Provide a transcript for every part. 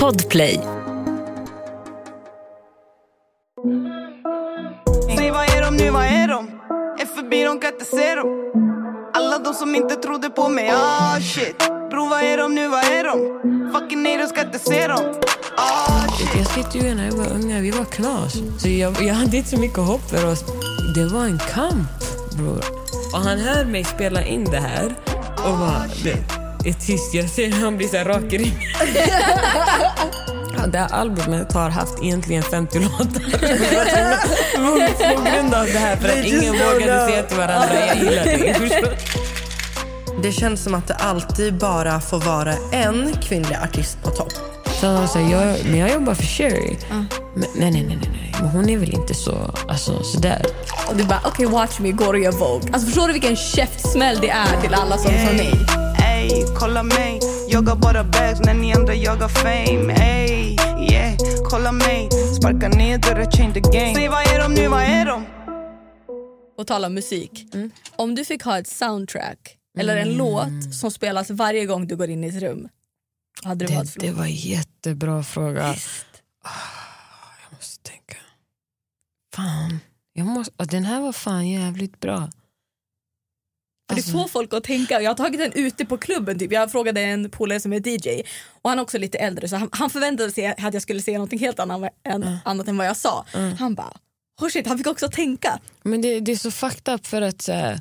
Podplay. Säg vad är de nu, vad är de? Är förbi, de kan inte se dem Alla de som inte trodde på mig, ah shit Bro vad är de nu, vad är de? Fucking haters ska inte se dem ah shit Jag skrev ju när jag var unga, vi var knas. Så jag, jag hade inte så mycket hopp för oss. Det var en kamp, bror. Och han hör mig spela in det här och bara, det är tyst. Jag ser han blir så här rak i ryggen. Ja, det här albumet har haft egentligen 50 låtar. På grund av det här, för att ingen vågade säga till varandra jag gillar dig. Det känns som att det alltid bara får vara en kvinnlig artist på topp. Så han sa, jag, men jag jobbar för Sherry. Men, nej, nej, nej, nej, nej. Men hon är väl inte så, alltså, sådär. Och du bara, okej watch me, går och gör Vogue. Alltså förstår du vilken käftsmäll det är till alla som sa nej? Ey, kolla mig Jag har bara bags när ni andra jagar fame Ey, yeah, kolla mig Sparka ner dörrar, change the game Säg vad är de nu, vad är de? Och tala om musik. Om du fick ha ett soundtrack eller en låt som spelas varje gång du går in i ett rum. Hade du valt Det, för det var en jättebra fråga. Ah, Jag måste tänka. Fan. Jag måste, den här var fan jävligt bra. För det får folk att tänka. Jag har tagit den ute på klubben. Typ. Jag frågade en polare som är DJ och han är också lite äldre så han, han förväntade sig att jag skulle säga något helt annat, än, annat än vad jag sa. Han bara, oh shit, han fick också tänka. Men det, det är så fucked up för att här,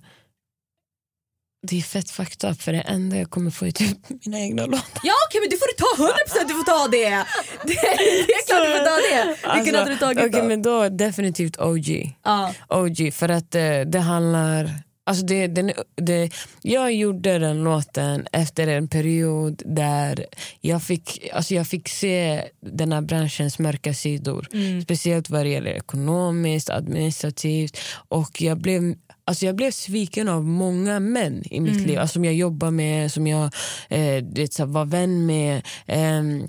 det är fett fucked up för det enda jag kommer få är typ mina egna låtar. Ja okej men du får ta 100% du får ta det. Det, det är klart du får ta det. Vilken hade du tagit Alltså, okej, då? men då definitivt OG. Ja. OG för att eh, det handlar Alltså det, den, det, jag gjorde den låten efter en period där jag fick, alltså jag fick se den här branschens mörka sidor. Speciellt vad det gäller ekonomiskt, administrativt. Och jag blev, alltså jag blev sviken av många män i mitt liv. Alltså som jag jobbar med, som jag eh, vet, så var vän med. ehm,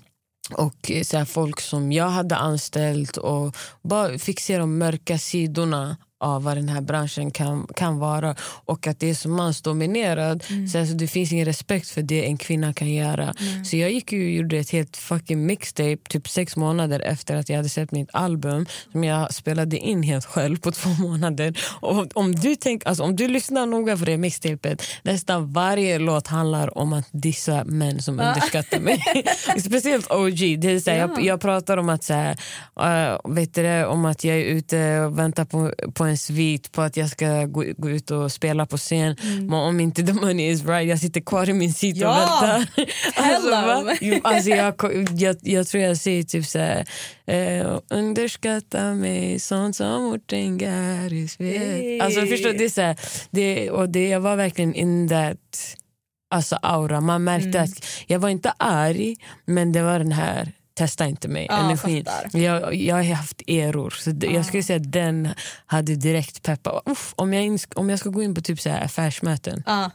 och eh, så folk som jag hade anställt och bara fick se de mörka sidorna av vad den här branschen kan, kan vara och att det är så mansdominerad så alltså, det finns ingen respekt för det en kvinna kan göra. Så jag gick och gjorde ett helt fucking mixtape typ sex månader efter att jag hade släppt mitt album som jag spelade in helt själv på två månader. Och om du, tänk, alltså, om du lyssnar noga på det mixtapet nästan varje låt handlar om att dissa män som underskattar mig. Speciellt OG. Det är så här, jag, jag pratar om att, så här, äh, vet du det, om att jag är ute och väntar på, på en svit på att jag ska gå, gå ut och spela på scen. Men om inte the money is right, jag sitter kvar i min seat och Ja, väntar. Alltså, alltså, jag, jag, jag tror jag säger typ så här, eh, underskatta mig sånt som Mårten Garris vet. Alltså, förstår, det är så här, det, och det, jag var verkligen in that alltså, aura. Man märkte Mm. att jag var inte arg, men det var den här testa inte mig. Ja, energin. fattar. Jag, jag har haft eror. Så det, Jag skulle säga att den hade direkt peppat. Om, jag om jag ska gå in på typ så här affärsmöten. Ja.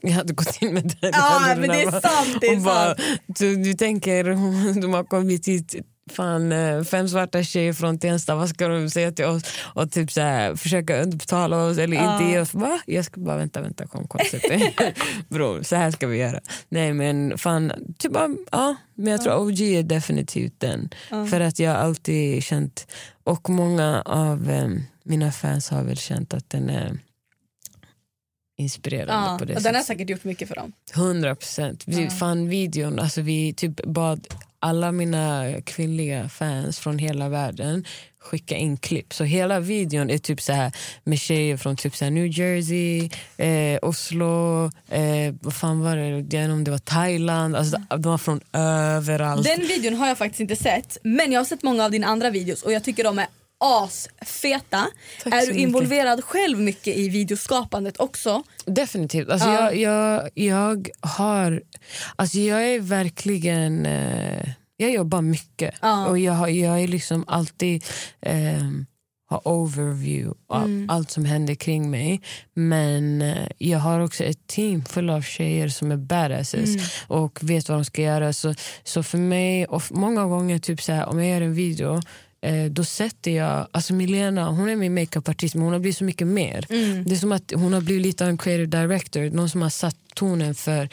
Jag hade gått in med den. Ja, men det är bara- sant, det är bara, sant. Du, du tänker, de har kommit hit fan, eh, fem svarta tjejer från Tensta, vad ska de säga till oss? Och typ så här, försöka underbetala oss eller inte ge oss. Va? Jag ska bara vänta, vänta, kom, kom. Bror, så här ska vi göra. Nej men fan, typ, bara, ja, men jag tror OG är definitivt den. För att jag har alltid känt, och många av eh, mina fans har väl känt att den är inspirerande Ja, på det och den har sättet. säkert gjort mycket för dem. 100 procent. Vi fann videon, alltså vi typ bad alla mina kvinnliga fans från hela världen skicka in klipp. Så hela videon är typ så här med tjejer från typ så här New Jersey, eh, Oslo, eh, vad fan var det? Jag om det var Thailand. Alltså, De var från överallt. Den videon har jag faktiskt inte sett men jag har sett många av dina andra videos och jag tycker de är asfeta. Tack är du mycket. involverad själv mycket i videoskapandet också? Definitivt. Alltså Ja. jag, jag, jag har... Alltså jag är verkligen... Eh, jag jobbar mycket. Ja. Och jag, har, jag är liksom alltid... Eh, har overview av Mm. allt som händer kring mig. Men eh, jag har också ett team full av tjejer som är badasses Mm. och vet vad de ska göra. Så, så för mig, och många gånger typ så här, om jag gör en video eh, då sätter jag, alltså Milena hon är min makeupartist men hon har blivit så mycket mer. Mm. Det är som att hon har blivit lite av en creative director, någon som har satt tonen för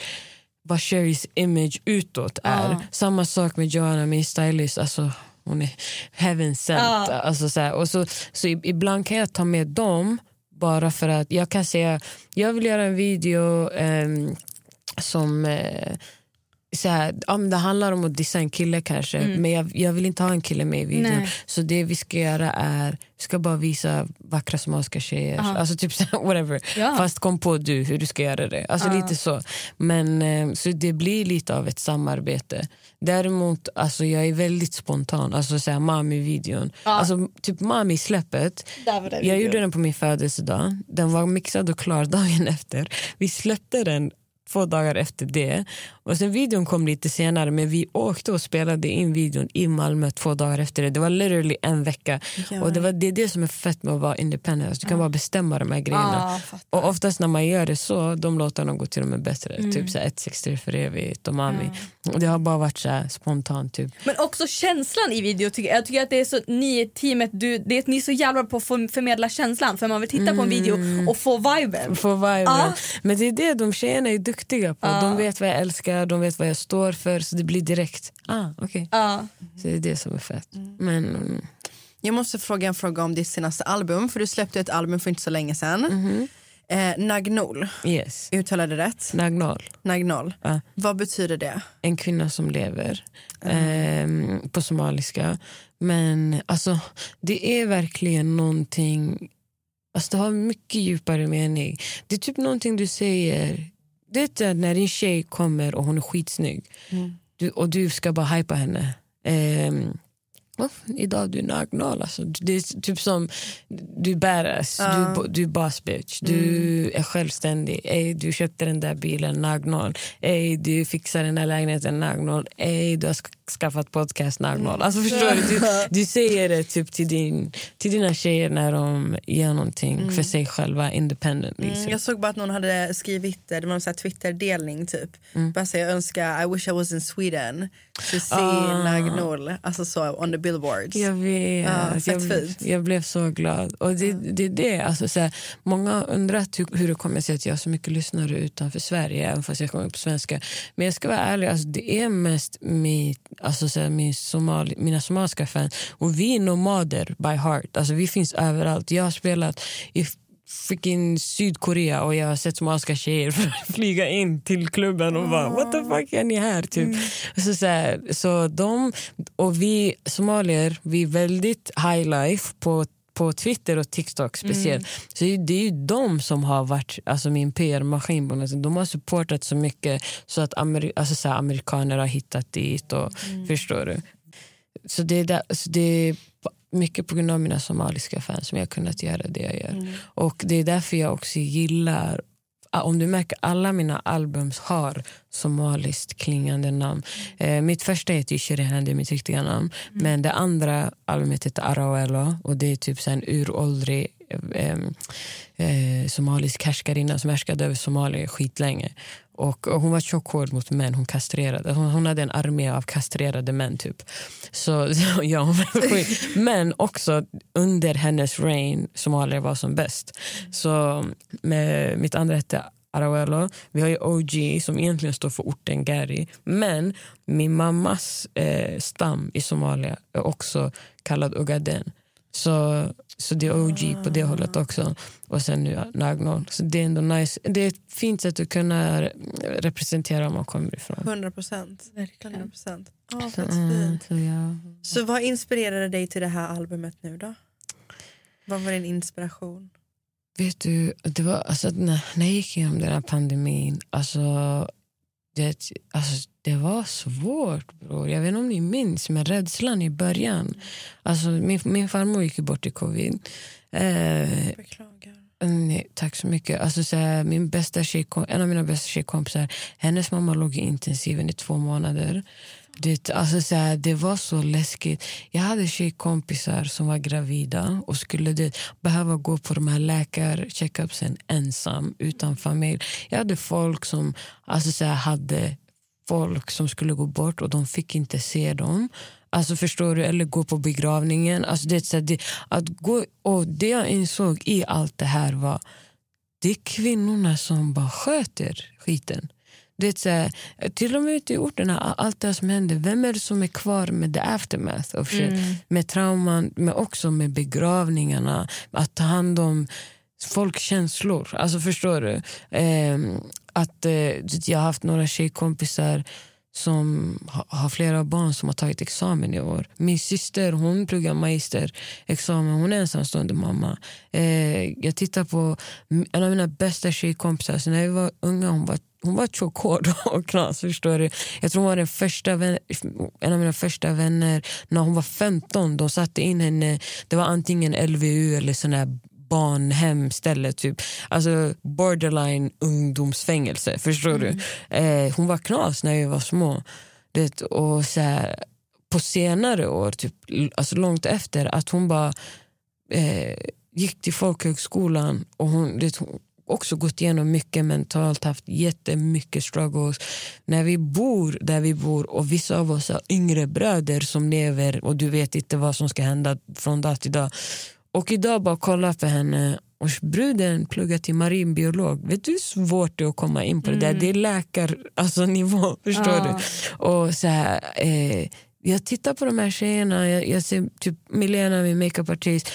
vad Sherrys image utåt är. Ja. Samma sak med Joanna, min stylist. Alltså, hon är heaven sent. Ja. Alltså, så här, och så, så ibland kan jag ta med dem bara för att jag kan säga jag vill göra en video ehm, som eh, så här, ja, men det handlar om att dissa en kille kanske men jag, jag vill inte ha en kille med i videon. Nej. Så det vi ska göra är vi ska bara visa vackra somaliska tjejer. Alltså typ så här, whatever. Ja. Fast kom på du hur du ska göra det. Alltså lite så. Men eh, så det blir lite av ett samarbete. Däremot alltså jag är väldigt spontan. Alltså så här, Mami-videon. Alltså typ Mami-släppet. Jag gjorde den på min födelsedag. Den var mixad och klar dagen efter. Vi släppte den två dagar efter det. Och sen Videon kom lite senare men vi åkte och spelade in videon i Malmö två dagar efter det. Det var literally en vecka. Och det, var, det är det som är fett med att vara independent. Alltså, du kan bara bestämma de här grejerna. Ja, och oftast när man gör det så, de låtarna går till och med bättre. Mm. Typ så här 163 för evigt och Mami. Och Det har bara varit så här spontant. Typ. Men också känslan i video. Tycker jag. tycker att det är så, ni i teamet, du, det är, ni är så jävla på att förmedla känslan. För man vill titta på en video och få viben. Få viben. Ja. Men det är det de tjejerna är duktiga på. De vet vad jag älskar, de vet vad jag står för. Så det blir direkt, ah okej. Ja. Så det är det som är fett. Men mm, Jag måste fråga en fråga om ditt senaste album. För Du släppte ett album för inte så länge sedan. Eh, Nagnol, yes, uttalade det rätt? Nagnol. Nagnol. Ja. Vad betyder det? En kvinna som lever. ehm, på somaliska. Men alltså, det är verkligen någonting... Alltså, det har mycket djupare mening. Det är typ någonting du säger... Det är när din tjej kommer och hon är skitsnygg du, och du ska bara hypa henne. Ehm, "Åh, idag du är nagnal. Alltså, det är typ som du är badass, du, du är boss bitch, du är självständig. Ey, du köpte den där bilen, nagnal. Ey, du fixar den där lägenheten, nagnal. Ey, du har skaffat podcast, nagnal. Alltså, förstår du? du? Du säger det typ till, din, till dina tjejer när de gör någonting för sig själva independently. Mm, så. jag såg bara att någon hade skrivit, det var någon så här Twitter-delning typ. Bara säga jag önskar, I wish I was in Sweden to see Nagnol. Alltså så on the billboards. Jag vet. Fett jag, fint. jag blev så glad. Och det, det är det. Alltså, så här, många undrat hur, hur det kommer sig att jag har så mycket lyssnare utanför Sverige, även fast jag kommer på svenska. Men jag ska vara ärlig, alltså, det är mest mitt, alltså, så min somali, mina somaliska fans. Och vi är nomader by heart. Alltså, vi finns överallt. Jag har spelat i freaking Sydkorea och jag har sett somaliska tjejer flyga in till klubben och bara what the fuck är ni här? Typ. Så, så, här, så de och vi somalier vi är väldigt high life på på Twitter och TikTok speciellt. Så det är- ju de som har varit alltså min PR-maskin. De har supportat så mycket så att amer, alltså så amerikaner har hittat dit. Och, Förstår du? Så det är, där, så det är mycket på grund av mina somaliska fans som jag har kunnat göra det jag gör. Och det är därför jag också gillar om du märker, alla mina albums har somaliskt klingande namn. Eh, mitt första heter Shirihan, det är mitt riktiga namn. Men det andra albumet heter Arawelo och det är typ så en uråldrig eh, eh, somalisk härskarinna som härskade över Somalia skitlänge. Och, och hon var tjockhård mot män, hon kastrerade. Hon, hon hade en armé av kastrerade män typ. Så ja, hon var sjuk. Men också under hennes reign, Somalia var som bäst. Så med, mitt andra hette Arawelo. Vi har ju OG som egentligen står för orten Gary. Men min mammas eh, stam i Somalia är också kallad Ogaden. Så, så det är OG på det hållet också. Och sen nu Nagnol. Så det är ändå nice. Det är ett fint sätt att kunna representera var man kommer ifrån. 100 procent. Verkligen. 100 procent. Ja, fett Mm, fint. så ja. Så vad inspirerade dig till det här albumet nu då? Vad var din inspiration? Vet du, det var, alltså, när, när jag gick igenom den här pandemin, alltså, det, alltså, det var svårt. Bror. Jag vet inte om ni minns, men rädslan i början. Alltså, min, min farmor gick bort i covid. Eh. Nej, tack så mycket. Alltså, så här, min bästa tjejkom- en av mina bästa tjejkompisar, hennes mamma låg i intensiven i två månader. Det, alltså, så här, det var så läskigt. Jag hade tjejkompisar som var gravida och skulle det, behöva gå på de här läkarcheckupsen ensam, utan familj. Jag hade folk som alltså, så här, hade folk som skulle gå bort och de fick inte se dem. Alltså förstår du? Eller gå på begravningen. Alltså det, så det, att gå, och det jag insåg i allt det här var det är kvinnorna som bara sköter skiten. Det är så här, till och med ute i orterna, allt det som händer, vem är det som är kvar med the aftermath of shit? Mm. Med trauman, men också med begravningarna, att ta hand om folks känslor. Alltså förstår du? Ehm, att, eh, jag har haft några tjejkompisar som ha, har flera barn som har tagit examen i år. Min syster hon pluggar magisterexamen, hon är ensamstående mamma. Eh, jag tittar på en av mina bästa tjejkompisar, så när vi var unga hon var hon var tjockhård och knas. Förstår du? Jag tror hon var den första vän, en av mina första vänner när hon var 15. De satte in henne, det var antingen LVU eller sån här barnhemställe, typ. Alltså borderline ungdomsfängelse. Förstår mm. du? Eh, hon var knas när vi var små. Det, och så här, på senare år, typ, alltså långt efter, att hon bara eh, gick till folkhögskolan och hon, det, hon också gått igenom mycket mentalt, haft jättemycket struggles. När vi bor där vi bor och vissa av oss har yngre bröder som lever och du vet inte vad som ska hända från dag till dag. Och idag bara kolla på henne och bruden pluggar till marinbiolog. Vet du hur svårt det är att komma in på det mm. där? Det är läkarnivå, alltså, nivå, förstår du? Och så här, eh, jag tittar på de här tjejerna, jag, jag ser typ Milena, min makeupartist,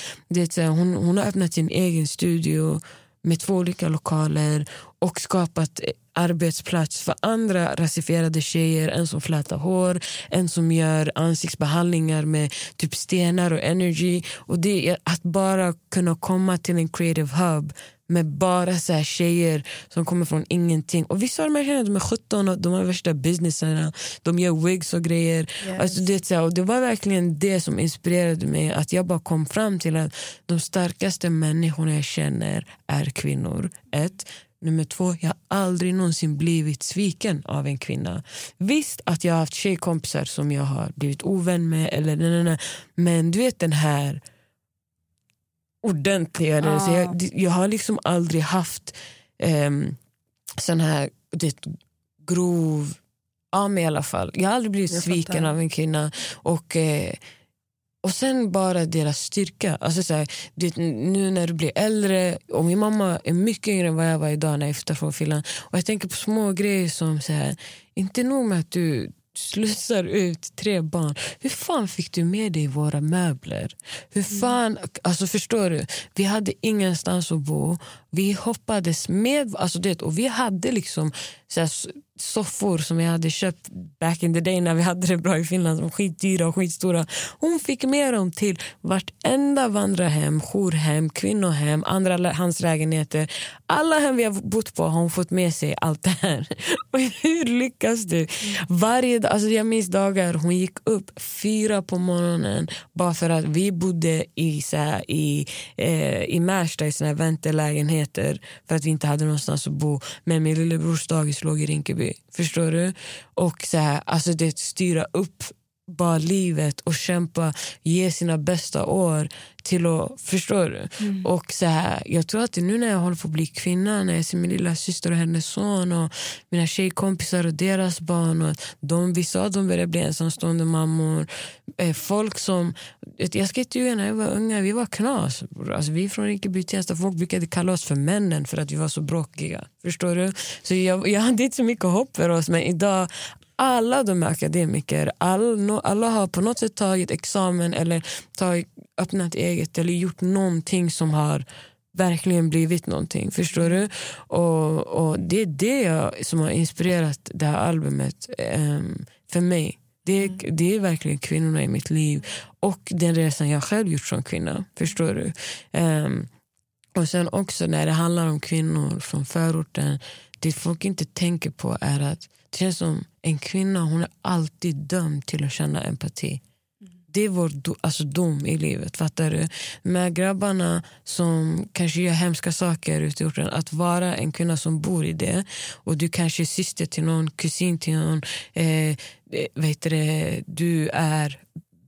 hon, hon har öppnat sin egen studio med två olika lokaler och skapat arbetsplats för andra rasifierade tjejer. En som flätar hår, en som gör ansiktsbehandlingar med typ stenar och energy. Och det är Att bara kunna komma till en creative hub med bara så här tjejer som kommer från ingenting. Och Vissa av de här tjejerna de är 17 och de har värsta businessarna. De gör wigs och grejer. Yes. Alltså det, så och det var verkligen det som inspirerade mig. Att jag bara kom fram till att de starkaste människorna jag känner är kvinnor. Ett. Nummer två, jag har aldrig någonsin blivit sviken av en kvinna. Visst att jag har haft tjejkompisar som jag har blivit ovän med. Eller, nej, nej, nej. Men du vet den här ordentligare. Ah. Så jag, jag har liksom aldrig haft um, sån här det, grov... Ja, men i alla fall. Jag har aldrig blivit jag sviken fattar. av en kvinna. Och, eh, och sen bara deras styrka. Alltså så här, det, nu när du blir äldre, och min mamma är mycket yngre än vad jag var idag när jag flyttade från Finland. Och jag tänker på små grejer som så här, inte nog med att du slussar ut tre barn. Hur fan fick du med dig våra möbler? Hur mm. fan, alltså förstår du? Vi hade ingenstans att bo. Vi hoppades med, alltså det, och vi hade liksom så här, soffor som jag hade köpt back in the day när vi hade det bra i Finland, som skitdyra och skitstora. Hon fick med dem till vartenda vandrarhem, jourhem, kvinnohem, andra hans lägenheter. Alla hem vi har bott på har hon fått med sig allt det här. Och hur lyckas du? Varje, alltså jag minns dagar hon gick upp fyra på morgonen bara för att vi bodde i, så här, i, eh, i Märsta i såna här väntelägenheter för att vi inte hade någonstans att bo. Men min lillebrors dagis låg i Rinkeby. Förstår du? Och så här, alltså det styra upp bara livet och kämpa, ge sina bästa år till att... Förstår du? Mm. Och så här, jag tror att nu när jag håller på att bli kvinna, när jag ser min lilla syster och hennes son och mina tjejkompisar och deras barn och de, vissa av dem börjar bli ensamstående mammor. Eh, folk som... Jag ska inte ljuga, när jag var unga, vi var knas. Alltså, vi från Rinkeby Tensta, folk brukade kalla oss för männen för att vi var så bråkiga. Förstår du? Så jag, jag hade inte så mycket hopp för oss, men idag alla de är akademiker. All, alla har på något sätt tagit examen eller tagit, öppnat eget eller gjort någonting som har verkligen blivit någonting. Förstår du? Och, och Det är det som har inspirerat det här albumet um, för mig. Det, mm. det är verkligen kvinnorna i mitt liv och den resan jag själv gjort som kvinna. Förstår du? Um, och sen också när det handlar om kvinnor från förorten, det folk inte tänker på är att det känns som en kvinna hon är alltid dömd till att känna empati. Det är vår do, alltså dom i livet. Fattar du? Med grabbarna som kanske gör hemska saker ute i orten. Att vara en kvinna som bor i det och du kanske är syster till någon, kusin till någon. Eh, eh vet det... du är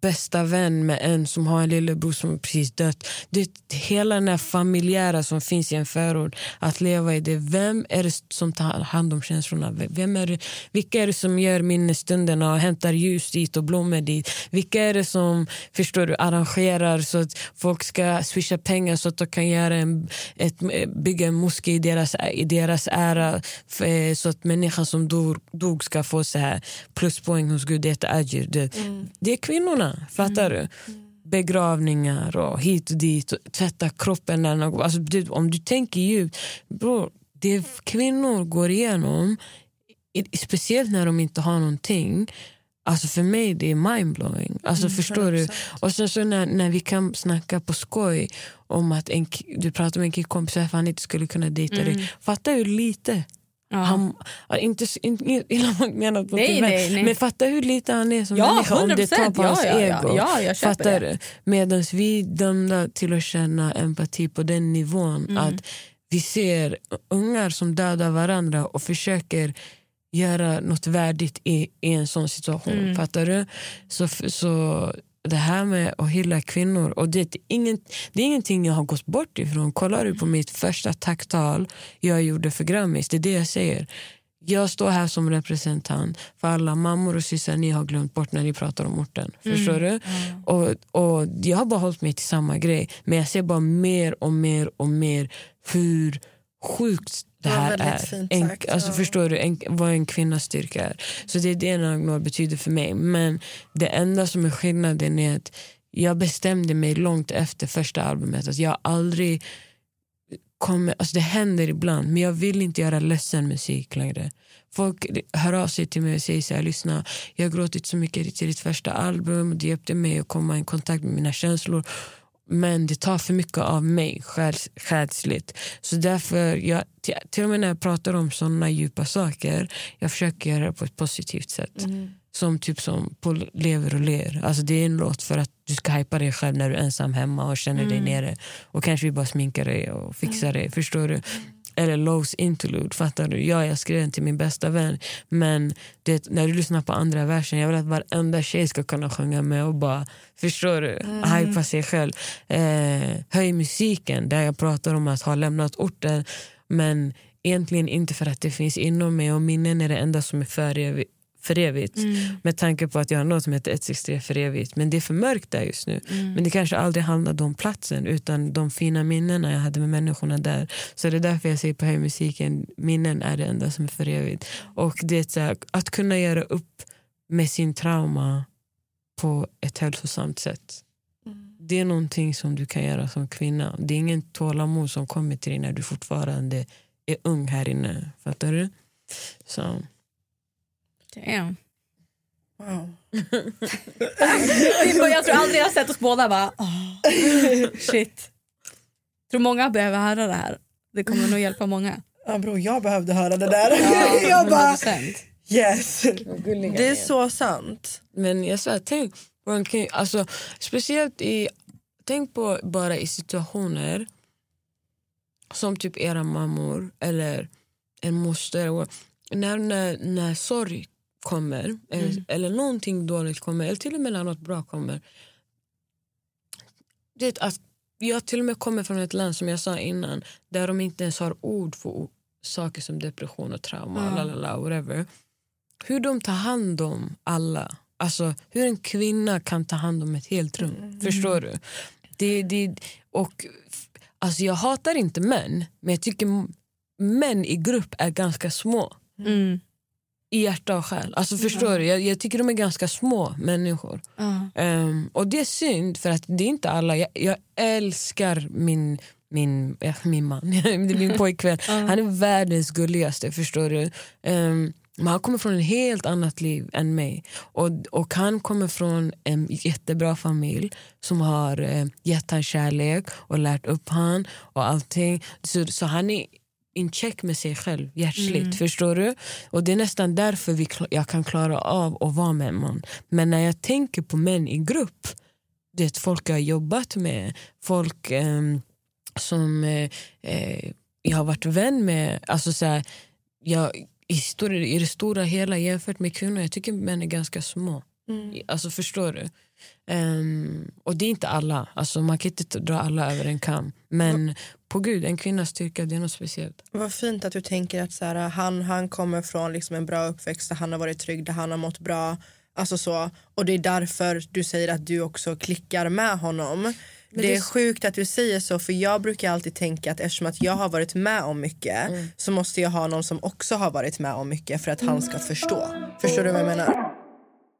bästa vän med en som har en lillebror som precis dött. Det, hela den här familjära som finns i en förort, att leva i det. Vem är det som tar hand om känslorna? Vem är det, vilka är det som gör minnestunderna och hämtar ljus dit och blommor dit? Vilka är det som förstår du, arrangerar så att folk ska swisha pengar så att de kan göra en, ett, bygga en moské i deras, i deras ära för, så att människan som dog, dog ska få så här pluspoäng hos Gud. Det är, ajir. Det, mm. det är kvinnorna. Fattar du? Begravningar och hit och dit. Och tvätta kroppen. Alltså, du, om du tänker djupt. Bro, det kvinnor går igenom, speciellt när de inte har någonting Alltså för mig det är mindblowing. Alltså mm, förstår du? Och sen så när, när vi kan snacka på skoj om att en, du pratar med en killkompis att han inte skulle kunna dejta mm. dig. Fatta hur lite. Han, inte illa menat på nej, nej, nej. men fatta hur lite han är som ja, människa om det tar på ja, hans ja, ego. Ja, ja, Fattar? Medan vi dömda till att känna empati på den nivån mm. att vi ser ungar som dödar varandra och försöker göra något värdigt i, i en sån situation. Mm. Fattar du? Så, så det här med att hylla kvinnor, och det, är ingen, det är ingenting jag har gått bort ifrån. Kollar du på mitt första tacktal jag gjorde för Grammis, det är det jag säger. Jag står här som representant för alla mammor och systrar ni har glömt bort när ni pratar om orten. Mm. Förstår du? Mm. Och, och Jag har bara hållit mig till samma grej, men jag ser bara mer och mer och mer hur sjukt det här det är. En, alltså, ja. Förstår du en, vad en kvinnas styrka är? Så det är det Nagnor betyder för mig. Men det enda som är skillnaden är att jag bestämde mig långt efter första albumet att jag aldrig kommer, alltså det händer ibland men jag vill inte göra ledsen musik längre. Folk hör av sig till mig och säger så här, lyssna jag har gråtit så mycket till ditt första album det hjälpte mig att komma i kontakt med mina känslor men det tar för mycket av mig själsligt. Så därför, jag, till och med när jag pratar om såna djupa saker, jag försöker göra det på ett positivt sätt. Mm. Som typ som på Lever och ler. Alltså det är en låt för att du ska hypa dig själv när du är ensam hemma och känner mm. dig nere. Och kanske vi bara sminkar dig och fixar mm. dig. Förstår du? Eller Lows interlude, fattar du? Ja, jag skrev den till min bästa vän men det, när du lyssnar på andra versen, jag vill att varenda tjej ska kunna sjunga med och bara, förstår du? Mm. Hypa sig själv. Eh, höj musiken, där jag pratar om att ha lämnat orten men egentligen inte för att det finns inom mig och minnen är det enda som är för för evigt. Mm. Med tanke på att jag har något som heter 163 för evigt. Men det är för mörkt där just nu. Mm. Men det kanske aldrig handlade om platsen utan de fina minnena jag hade med människorna där. Så det är därför jag säger på musiken minnen är det enda som är för evigt. Och det är här, att kunna göra upp med sin trauma på ett hälsosamt sätt. Mm. Det är någonting som du kan göra som kvinna. Det är ingen tålamod som kommer till dig när du fortfarande är ung här inne. Fattar du? Så. Damn. Wow. jag tror aldrig jag har sett oss båda bara oh, shit. Jag tror många behöver höra det här. Det kommer nog hjälpa många. Ja bro, jag behövde höra det där. Ja, jag bara, yes. Det är så sant. Men jag sa, tänk på en alltså, speciellt i, tänk på bara i situationer som typ era mammor eller en moster. När, när, när sorg kommer mm. eller, eller någonting dåligt kommer eller till och med när något bra kommer. Det att jag till och med kommer från ett land som jag sa innan där de inte ens har ord för saker som depression och trauma. Mm. Lalala, whatever. Hur de tar hand om alla. Alltså hur en kvinna kan ta hand om ett helt rum. Mm. Förstår du? Det, det, och, alltså jag hatar inte män men jag tycker män i grupp är ganska små. Mm i hjärta och själ. Alltså, förstår du? Jag, jag, tycker de är ganska små människor. Um, och det är synd för att det är inte alla. Jag, jag älskar min min, ja, min man, min pojkvän. Han är världens gulligaste. förstår du. Um, men han kommer från ett helt annat liv än mig. Och, och Han kommer från en jättebra familj som har eh, gett honom kärlek och lärt upp honom och allting. Så, så han är in check med sig själv hjärtligt. Mm. Förstår du? Och Det är nästan därför vi, jag kan klara av att vara med en man. Men när jag tänker på män i grupp, det folk jag har jobbat med, folk eh, som eh, jag har varit vän med. Alltså så här, jag, i, stor, I det stora hela jämfört med kvinnor, jag tycker män är ganska små. Alltså förstår du? Ehm, och det är inte alla, alltså, man kan inte dra alla över en kam. Men på gud, en kvinnas styrka det är något speciellt. Vad fint att du tänker att så här, han, han kommer från liksom en bra uppväxt där han har varit trygg, där han har mått bra. Alltså så, och det är därför du säger att du också klickar med honom. det är sjukt att du säger så för jag brukar alltid tänka att eftersom att jag har varit med om mycket så måste jag ha någon som också har varit med om mycket för att han ska förstå. Förstår du vad jag menar?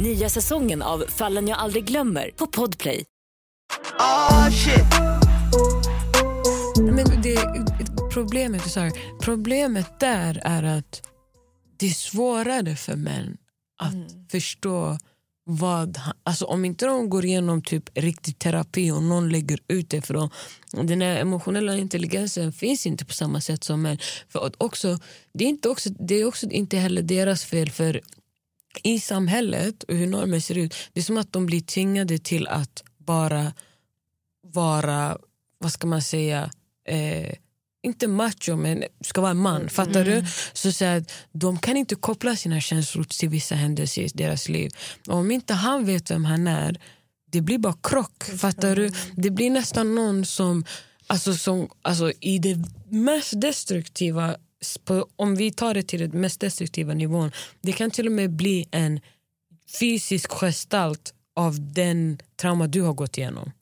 Nya säsongen av Fallen jag aldrig glömmer på Podplay. Oh shit. Men det, problemet, sorry, problemet där är att det är svårare för män att förstå vad han, alltså om inte de går igenom typ riktig terapi och någon lägger ut det för dem. Den här emotionella intelligensen finns inte på samma sätt som män. För att också, det, är inte också, det är också inte heller deras fel för i samhället och hur normer ser ut, det är som att de blir tvingade till att bara vara, vad ska man säga, eh, inte macho men ska vara en man. Fattar du? Så, så att de kan inte koppla sina känslor till vissa händelser i deras liv. Och om inte han vet vem han är, det blir bara krock. Fattar du? Det blir nästan någon som, alltså, som alltså, i det mest destruktiva på, om vi tar det till den mest destruktiva nivån, det kan till och med bli en fysisk gestalt av den trauma du har gått igenom.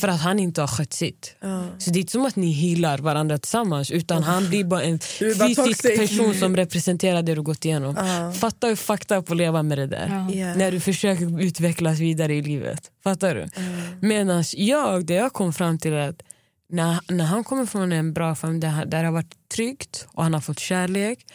För att han inte har skött sitt. Så det är inte som att ni healar varandra tillsammans utan han blir bara en fysisk person som representerar det du gått igenom. Fatta hur fucked up att leva med det där. Yeah. När du försöker utvecklas vidare i livet. Fattar du? Medan jag, det jag kom fram till är att när, när han kommer från en bra familj där, där det har varit tryggt och han har fått kärlek.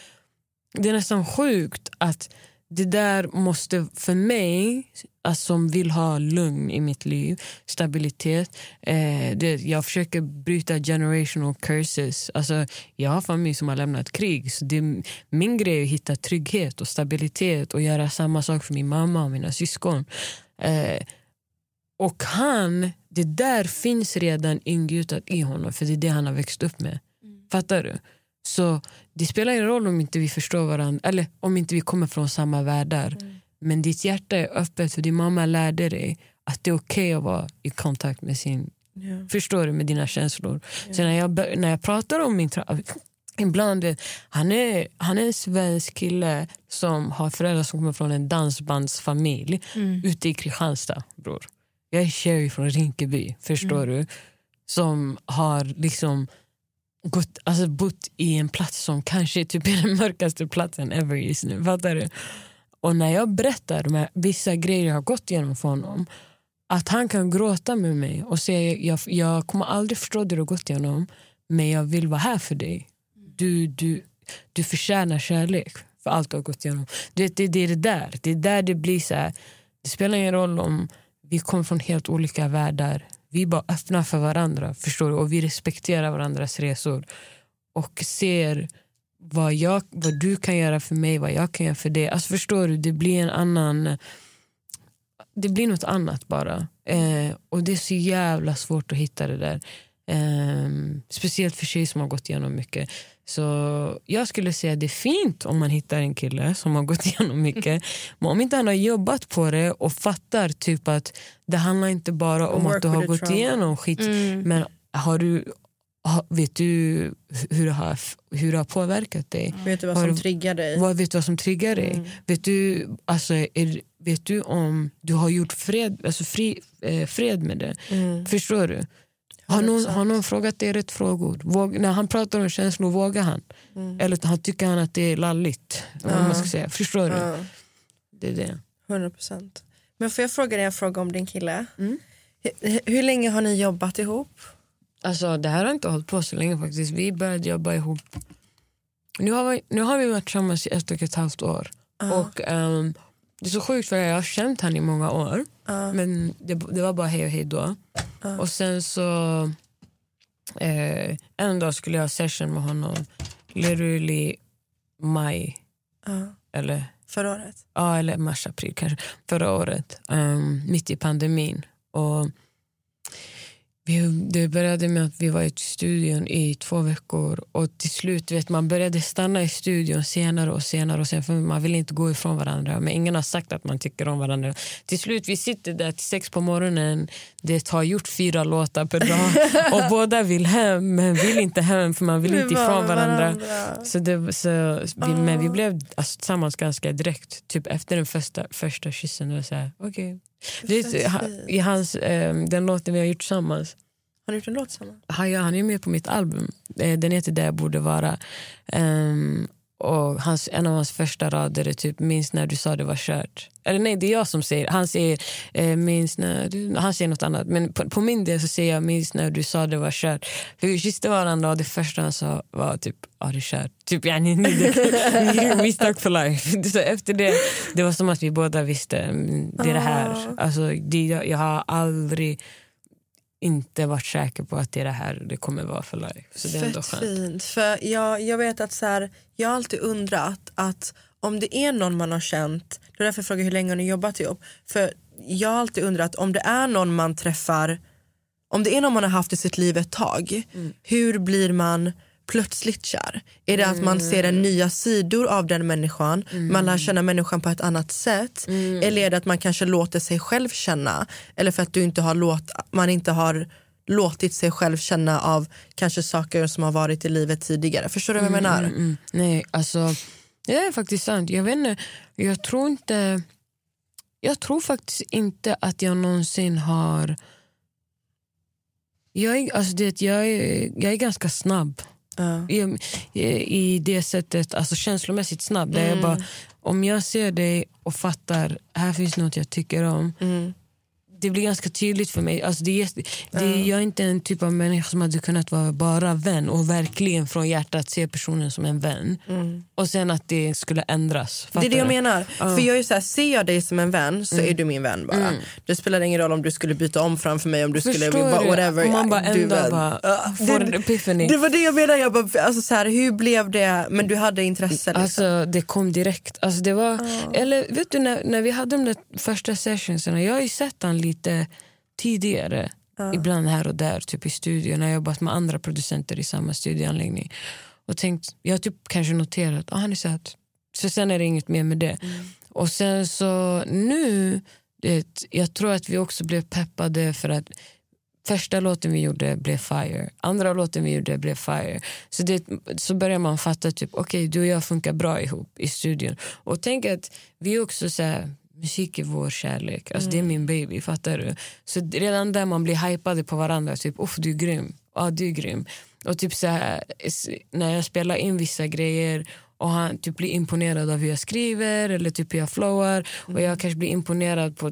Det är nästan sjukt att det där måste för mig, alltså, som vill ha lugn i mitt liv, stabilitet. Eh, det, jag försöker bryta generational curses. Alltså, jag har familj som har lämnat krig. Så det, min grej är att hitta trygghet och stabilitet och göra samma sak för min mamma och mina syskon. Eh, och han, det där finns redan ingjutat i honom för det är det han har växt upp med. Fattar du? Så det spelar ingen roll om inte vi förstår varandra eller om inte vi kommer från samma världar. Men ditt hjärta är öppet för din mamma lärde dig att det är okej att vara i kontakt med sin Förstår du? Med dina känslor. Så när jag, när jag pratar om min Ibland, vet, han, är, han är en svensk kille som har föräldrar som kommer från en dansbandsfamilj ute i Kristianstad. Bror. Jag är Sherry från Rinkeby, förstår du? Som har liksom gått, alltså bott i en plats som kanske typ är den mörkaste platsen ever just nu. Fattar du? Och när jag berättar de här, vissa grejer jag har gått igenom för honom att han kan gråta med mig och säga jag, jag kommer aldrig förstå det du har gått igenom men jag vill vara här för dig. Du, du, du förtjänar kärlek för allt du har gått igenom. Du vet, det, det är det där. Det är där det blir så här. Det spelar ingen roll om vi kommer från helt olika världar. Vi är bara öppna för varandra förstår du? och vi respekterar varandras resor. Och ser vad, jag, vad du kan göra för mig, vad jag kan göra för dig. Alltså förstår du, det blir en annan... Det blir något annat bara. Eh, och det är så jävla svårt att hitta det där. Eh, speciellt för tjejer som har gått igenom mycket. Så jag skulle säga att det är fint om man hittar en kille som har gått igenom mycket. Men om inte han har jobbat på det och fattar typ att det handlar inte bara om Work att du har gått trauma. igenom skit. Men har du, vet du hur det, har, hur det har påverkat dig? Vet du vad Har som triggar dig? Vad vet du vad som triggar dig? Vet, du, alltså, är, vet du om du har gjort fred, alltså fri, eh, fred med det? Förstår du? Har någon, har någon frågat dig rätt frågor? Våg, när han pratar om känslor, vågar han? Eller han tycker han att det är lalligt? Vad man ska säga. Förstår du? Ja. Det är det. 100 procent. Men får jag fråga dig en fråga om din kille? Mm. Hur, hur länge har ni jobbat ihop? Alltså, det här har inte hållit på så länge faktiskt. Vi började jobba ihop. Nu har vi, nu har vi varit tillsammans i ett och ett halvt år. Och ehm, Det är så sjukt för jag har känt han i många år. Men det, det var bara hej och hej då. Och sen så eh, en dag skulle jag ha session med honom. Literally maj. Ja. Eller, Förra året? ja, eller mars, april kanske. Förra året. Um, mitt i pandemin. Och vi, det började med att vi var i studion i två veckor och till slut vet man började stanna i studion senare och senare och sen för man vill inte gå ifrån varandra men ingen har sagt att man tycker om varandra. Till slut vi sitter där till sex på morgonen, det har gjort fyra låtar per dag och båda vill hem men vill inte hem för man vill Vi inte ifrån varandra. varandra. Så det, så vi, Men vi blev alltså, tillsammans ganska direkt. Typ efter den första, första kyssen. Var så här, okej. Det är, I hans, eh, den låten vi har gjort tillsammans, Har ni gjort en låt tillsammans? han, ja, han är med på mitt album. Eh, Den heter Där jag borde vara. Och hans, en av hans första rader är typ minns när du sa det var kört. Eller nej, det är jag som säger Han säger eh, minns när du... Han säger något annat. Men på, på min del så säger jag minns när du sa det var kört. För vi kysste varandra och det första han sa var typ ja det är kört. Typ yani, ni, det, we stuck for life. Så efter det, det var som att vi båda visste mm, det är det här. Alltså, det, jag, jag har aldrig inte varit säker på att det är det här det kommer vara för life. Så det är ändå Fett skönt. fint. För jag, jag vet att så här, jag har alltid undrat att om det är någon man har känt, det är därför jag frågar hur länge har ni jobbat ihop? För jag har alltid undrat om det är någon man träffar, om det är någon man har haft i sitt liv ett tag, hur blir man plötsligt kär? Är det att man ser en nya sidor av den människan, man lär känna människan på ett annat sätt? Eller är det att man kanske låter sig själv känna? Eller för att du inte har låt, man inte har låtit sig själv känna av kanske saker som har varit i livet tidigare. Förstår du vad jag menar? Mm, nej, alltså det är faktiskt sant. Jag vet inte, jag tror inte... Jag tror faktiskt inte att jag någonsin har... Jag är, alltså det, jag är, jag är ganska snabb. Ja. I, i, det sättet, alltså känslomässigt snabb. Där jag bara, om jag ser dig och fattar, här finns något jag tycker om. Det blir ganska tydligt för mig. Alltså det det, Jag är inte en typ av människa som hade kunnat vara bara vän och verkligen från hjärtat se personen som en vän. Och sen att det skulle ändras. Det är det jag menar. För jag är så här, ser jag dig som en vän så är du min vän bara. Det spelar ingen roll om du skulle byta om framför mig, om du skulle Förstår bara, du? whatever. Om man bara ändå vän. bara Ja, får en epiphany. Det var det jag menade. Jag bara, alltså så här, hur blev det? Men du hade intresse. Liksom. Alltså, det kom direkt. Alltså, det var, eller, vet du, när, när vi hade de där första sessionsarna, jag har ju sett han lite tidigare. Ibland här och där, typ i studion. Jag har jobbat med andra producenter i samma studioanläggning. Och tänkt, jag har typ kanske noterat att ah, han är söt. Så sen är det inget mer med det. Och sen så nu, det, jag tror att vi också blev peppade för att Första låten vi gjorde blev fire, andra låten vi gjorde blev fire. Så, det, så börjar man fatta typ, okej du och jag funkar bra ihop i studion. Och tänk att vi också så här, musik är vår kärlek, alltså det är min baby, fattar du? Så redan där man blir hypade på varandra, typ uff du är grym, ja du är grym. Och typ så här, när jag spelar in vissa grejer och han typ blir imponerad av hur jag skriver eller typ hur jag flowar och jag kanske blir imponerad på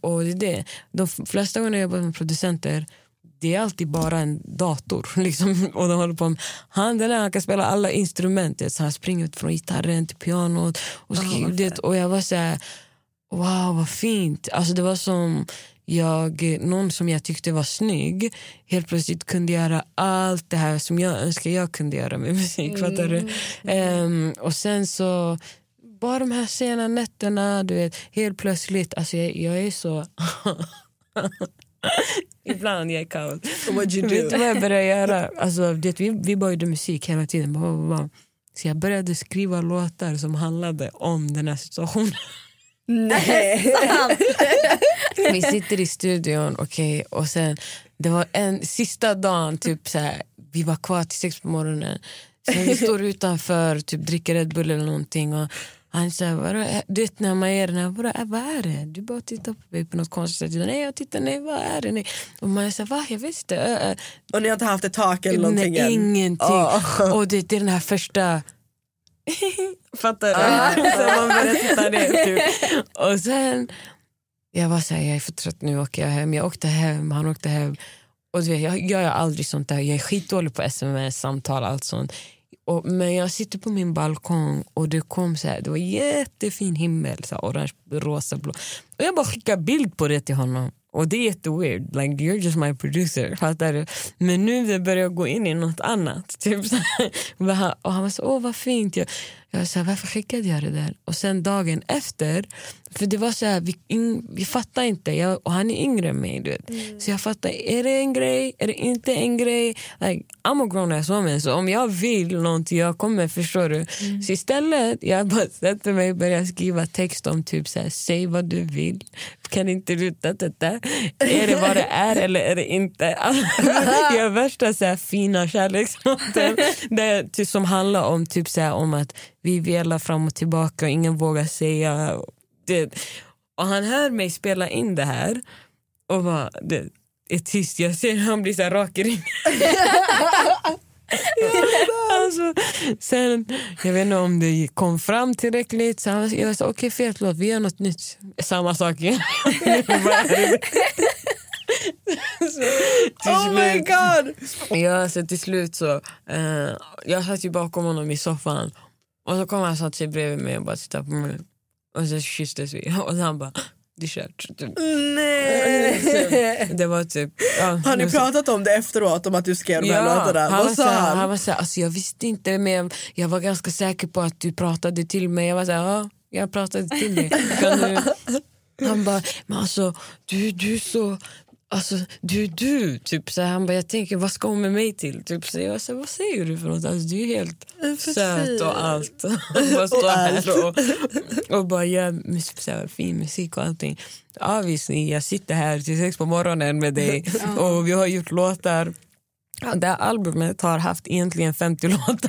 och det är det. De flesta gånger jag jobbar med producenter det är alltid bara en dator. Liksom, och de håller på med, han, den här, han kan spela alla instrument. Så han springer ut från gitarren till pianot. Och, så, det, och jag var så här, wow vad fint. Alltså det var som jag, någon som jag tyckte var snygg helt plötsligt kunde göra allt det här som jag önskar jag kunde göra med musik. Du? Ehm, och sen så bara de här sena nätterna, du vet, helt plötsligt, alltså jag, jag är så... Ibland jag är kaos. Vet du vad jag började göra? Alltså, det, vi, vi bara gjorde musik hela tiden. Så jag började skriva låtar som handlade om den här situationen. Nej. Vi sitter i studion okej, och sen det var en sista dagen, typ så här, vi var kvar till sex på morgonen. Sen vi står utanför, typ dricker Red Bull eller någonting. Och han säger, vadå, du vet när man är den här, vadå, vad är det? Du bara tittar på mig på något konstigt sätt. Nej jag tittar, nej vad är det? Nej. Och man säger, va jag vet inte. Och ni har inte haft ett tak eller någonting Nej, än? ingenting. Ah. Och det, det är den här första... Fattar du? Så man ner. Typ. Och sen... Jag var så här, jag är för trött nu åker jag hem. Jag åkte hem, han åkte hem. Och du vet, jag, jag gör aldrig sånt där. Jag är skitdålig på sms, samtal, allt sånt. Och, men jag sitter på min balkong och det kom så här, det var jättefin himmel, så här, orange, rosa, blå. Och jag bara skickar bild på det till honom. Och det är jätteweird. Like, you're just my producer. Fattar du? Men nu börjar jag gå in i något annat. Typ så här. Och han var så, åh vad fint. Jag, jag sa, varför skickade jag det där? Och sen dagen efter, för det var så här, vi, in, vi fattar inte. Jag, och han är yngre än mig. Du vet. Mm. Så jag fattar, är det en grej? Är det inte en grej? Like, I'm a grown ass woman, så om jag vill någonting, jag kommer, förstår du? Mm. Så istället, jag bara sätter mig och börjar skriva text om typ så här, säg vad du vill. Kan inte du ta detta? Är det vad det är eller är det inte? Alltså, jag har värsta så här, fina kärlekslåtar som handlar om, typ så här, om att vi velar fram och tillbaka och ingen vågar säga. Det. Och han hör mig spela in det här och bara, det är tyst. Jag ser hur han blir så här rak i ryggen. alltså, sen, jag vet inte om det kom fram tillräckligt. Så han, jag sa okej, okay, fet låt, vi gör något nytt. Samma sak igen. så, oh my god! Ja, så till slut så... Uh, jag satt ju bakom honom i soffan och så kom han och satte sig bredvid mig och bara tittade på mig. Och så kysstes vi och så han bara det är kört. Typ. Nej. Det var typ, ja, Har ni pratat om det efteråt? Om att du skrev de här ja, låtarna? Han Vad sa han? Han var såhär, alltså, jag visste inte men jag var ganska säker på att du pratade till mig. Jag var såhär, ja jag pratade till dig. Han bara, men alltså du, du är så Alltså, du, du. Typ, så han bara, jag tänker, vad ska hon med mig till? Typ, så jag så, vad säger du för något? Alltså, du är helt söt och allt. bara står här och, och bara gör så här, fin musik och allting. Avvisning, jag sitter här till sex på morgonen med dig och vi har gjort låtar det här albumet har haft egentligen 50 låtar.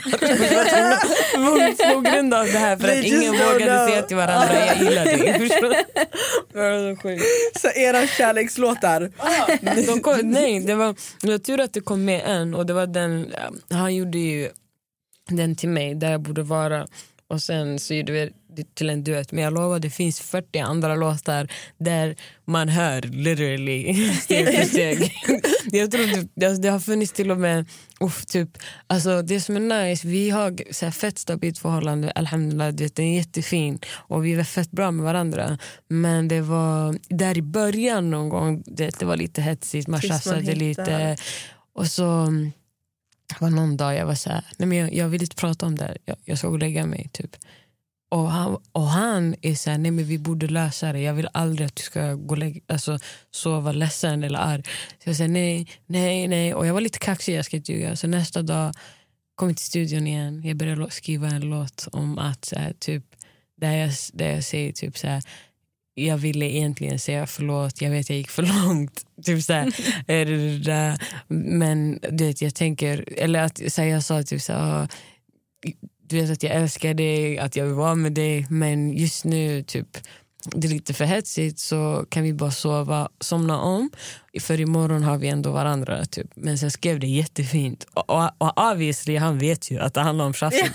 På grund av det här för att ingen vågade säga till varandra jag gillar dig. så era kärlekslåtar? De kom, nej, det var, det var tur att det kom med en och det var den, han gjorde ju den till mig där jag borde vara. Och sen så gjorde vi till en duett men jag lovar det finns 40 andra låtar där man hör literally steg för steg. jag tror det, det har funnits till och med uff, typ, alltså det som är nice, vi har så här, fett stabilt förhållande alhamdulillah, det är jättefin och vi är fett bra med varandra men det var där i början någon gång det, det var lite hetsigt, man tjafsade lite och så var någon dag jag var så här, nej men jag, jag vill inte prata om det jag, jag ska gå och lägga mig. Typ. Och han, och han är så här, nej men vi borde lösa det. Jag vill aldrig att du ska gå lägga, alltså, sova ledsen eller arg. Så jag säger nej, nej, nej. Och jag var lite kaxig, jag ska inte ljuga. Så nästa dag kom jag till studion igen. Jag började skriva en låt om att så här, typ, där, jag, där jag säger typ så här, jag ville egentligen säga förlåt, jag vet jag gick för långt. Typ så här. Men du vet, jag tänker, eller att så här, jag sa typ så här, ah, du vet att jag älskar dig, att jag vill vara med dig men just nu typ det är lite för hetsigt så kan vi bara sova, somna om för imorgon har vi ändå varandra. Typ. Men sen skrev det jättefint. Och, och, och obviously, han vet ju att det handlar om tjafset.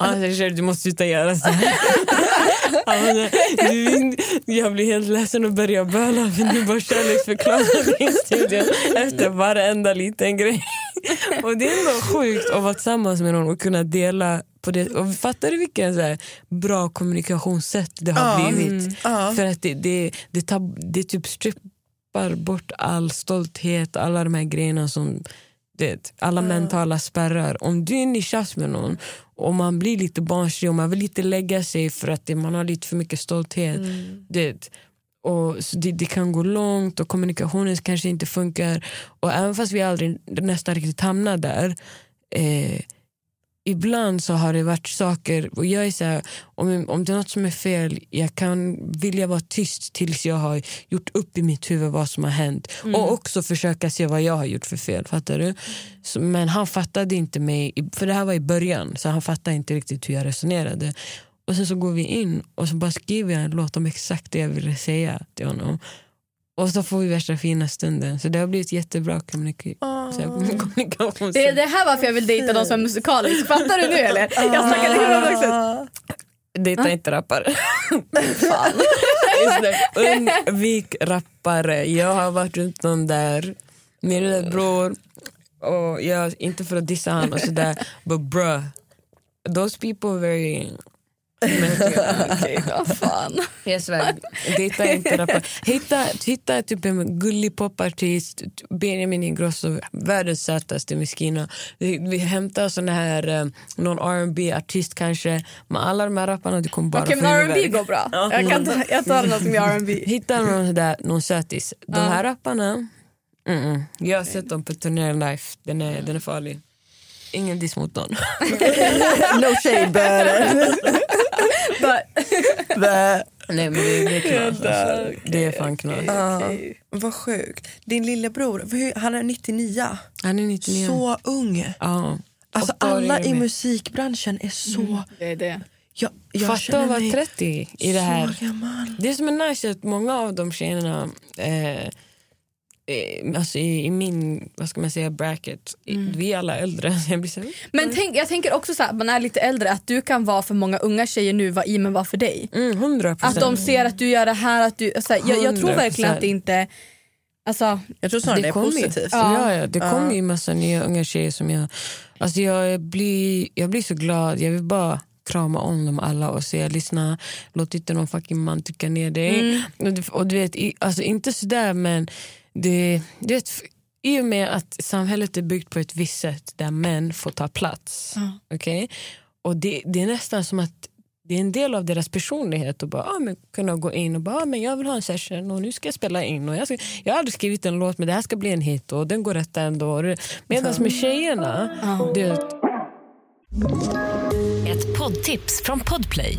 han sa du måste sluta göra så här. du, jag blir helt ledsen och börjar böla för du bara kärleksförklarar din studion efter varenda liten grej. och det är ändå sjukt att vara tillsammans med någon och kunna dela på det. Och fattar du vilken så här, bra kommunikationssätt det har mm. blivit? Mm. För att det, det, det, tar, det typ strippar bort all stolthet, alla de här grejerna som det, alla mm. mentala spärrar. Om du är i tjafs med någon och man blir lite barnslig och man vill inte lägga sig för att det, man har lite för mycket stolthet. Mm. Det, och det, det, kan gå långt och kommunikationen kanske inte funkar. Och även fast vi aldrig nästan riktigt hamnar där eh, ibland så har det varit saker, och jag är så här, om, om det är något som är fel, jag kan vilja vara tyst tills jag har gjort upp i mitt huvud vad som har hänt. Mm. Och också försöka se vad jag har gjort för fel. Fattar du? Så, men han fattade inte mig, för det här var i början, så han fattade inte riktigt hur jag resonerade. Och sen så går vi in och så bara skriver jag en låt om exakt det jag ville säga till honom. Och så får vi värsta fina stunden. Så det har blivit jättebra kommunik oh. kommunikation. Det är det här varför jag vill dejta någon som är musikalisk. Fattar du nu eller? Jag snackade hur också. Dejta inte rappare. Undvik rappare. Jag har varit runt någon där. Min lilla bror. Och jag, inte för att dissa honom och sådär. But bruh. Those people very Okej, vad fan. Jag svär, dejta inte rappare. Hitta, hitta typ en gullig popartist, Benjamin Ingrosso, världens sötaste miskina. Vi, vi hämtar sån här, eh, någon rb artist kanske. Men alla de här rapparna du kommer bara få men. R&B går bra. Jag, kan ta, jag tar något är R&B. Hitta någon, där, någon sötis. De här rapparna, mm -mm. jag har sett dem på turné life. Den är, den är farlig. Ingen diss mot någon. No shade but... But, Nej men det, det är knas. Alltså. Det är fan knas. Ja, vad sjukt. Din lillebror, han är 99. Han är 99. Så ung. Ja. Alltså alla i musikbranschen är så... det är det. Jag, jag Fatta att vara mig 30 i det här. gammal. Det som är nice är att många av de tjejerna eh, eh, alltså i, i min vad ska man säga, bracket, i- vi är alla äldre. Jag blir så här, Men tänk, jag tänker också så här, man är lite äldre, att du kan vara för många unga tjejer nu vad Imen var för dig. mm, 100 Att procent. de ser att du gör det här, att du, så här, jag, jag tror 100%. verkligen att det inte... Alltså, Jag tror snarare det, är kommer ju. positivt. Ja, ja, det kommer ju massa nya unga tjejer som jag... Alltså jag, blir, jag blir så glad. Jag vill bara krama om dem alla och säga lyssna, låt inte någon fucking man trycka ner dig. Och, du, och du vet, i, alltså inte sådär men det, du vet, i och med att samhället är byggt på ett visst sätt där män får ta plats. okej? Och det, det är nästan som att det är en del av deras personlighet att bara, ah, men kunna gå in och bara, ah, men jag vill ha en session och nu ska jag spela in. Och jag, ska, jag har aldrig skrivit en låt men det här ska bli en hit och den går rätt ändå. Medan med tjejerna, det, Ett poddtips från Podplay.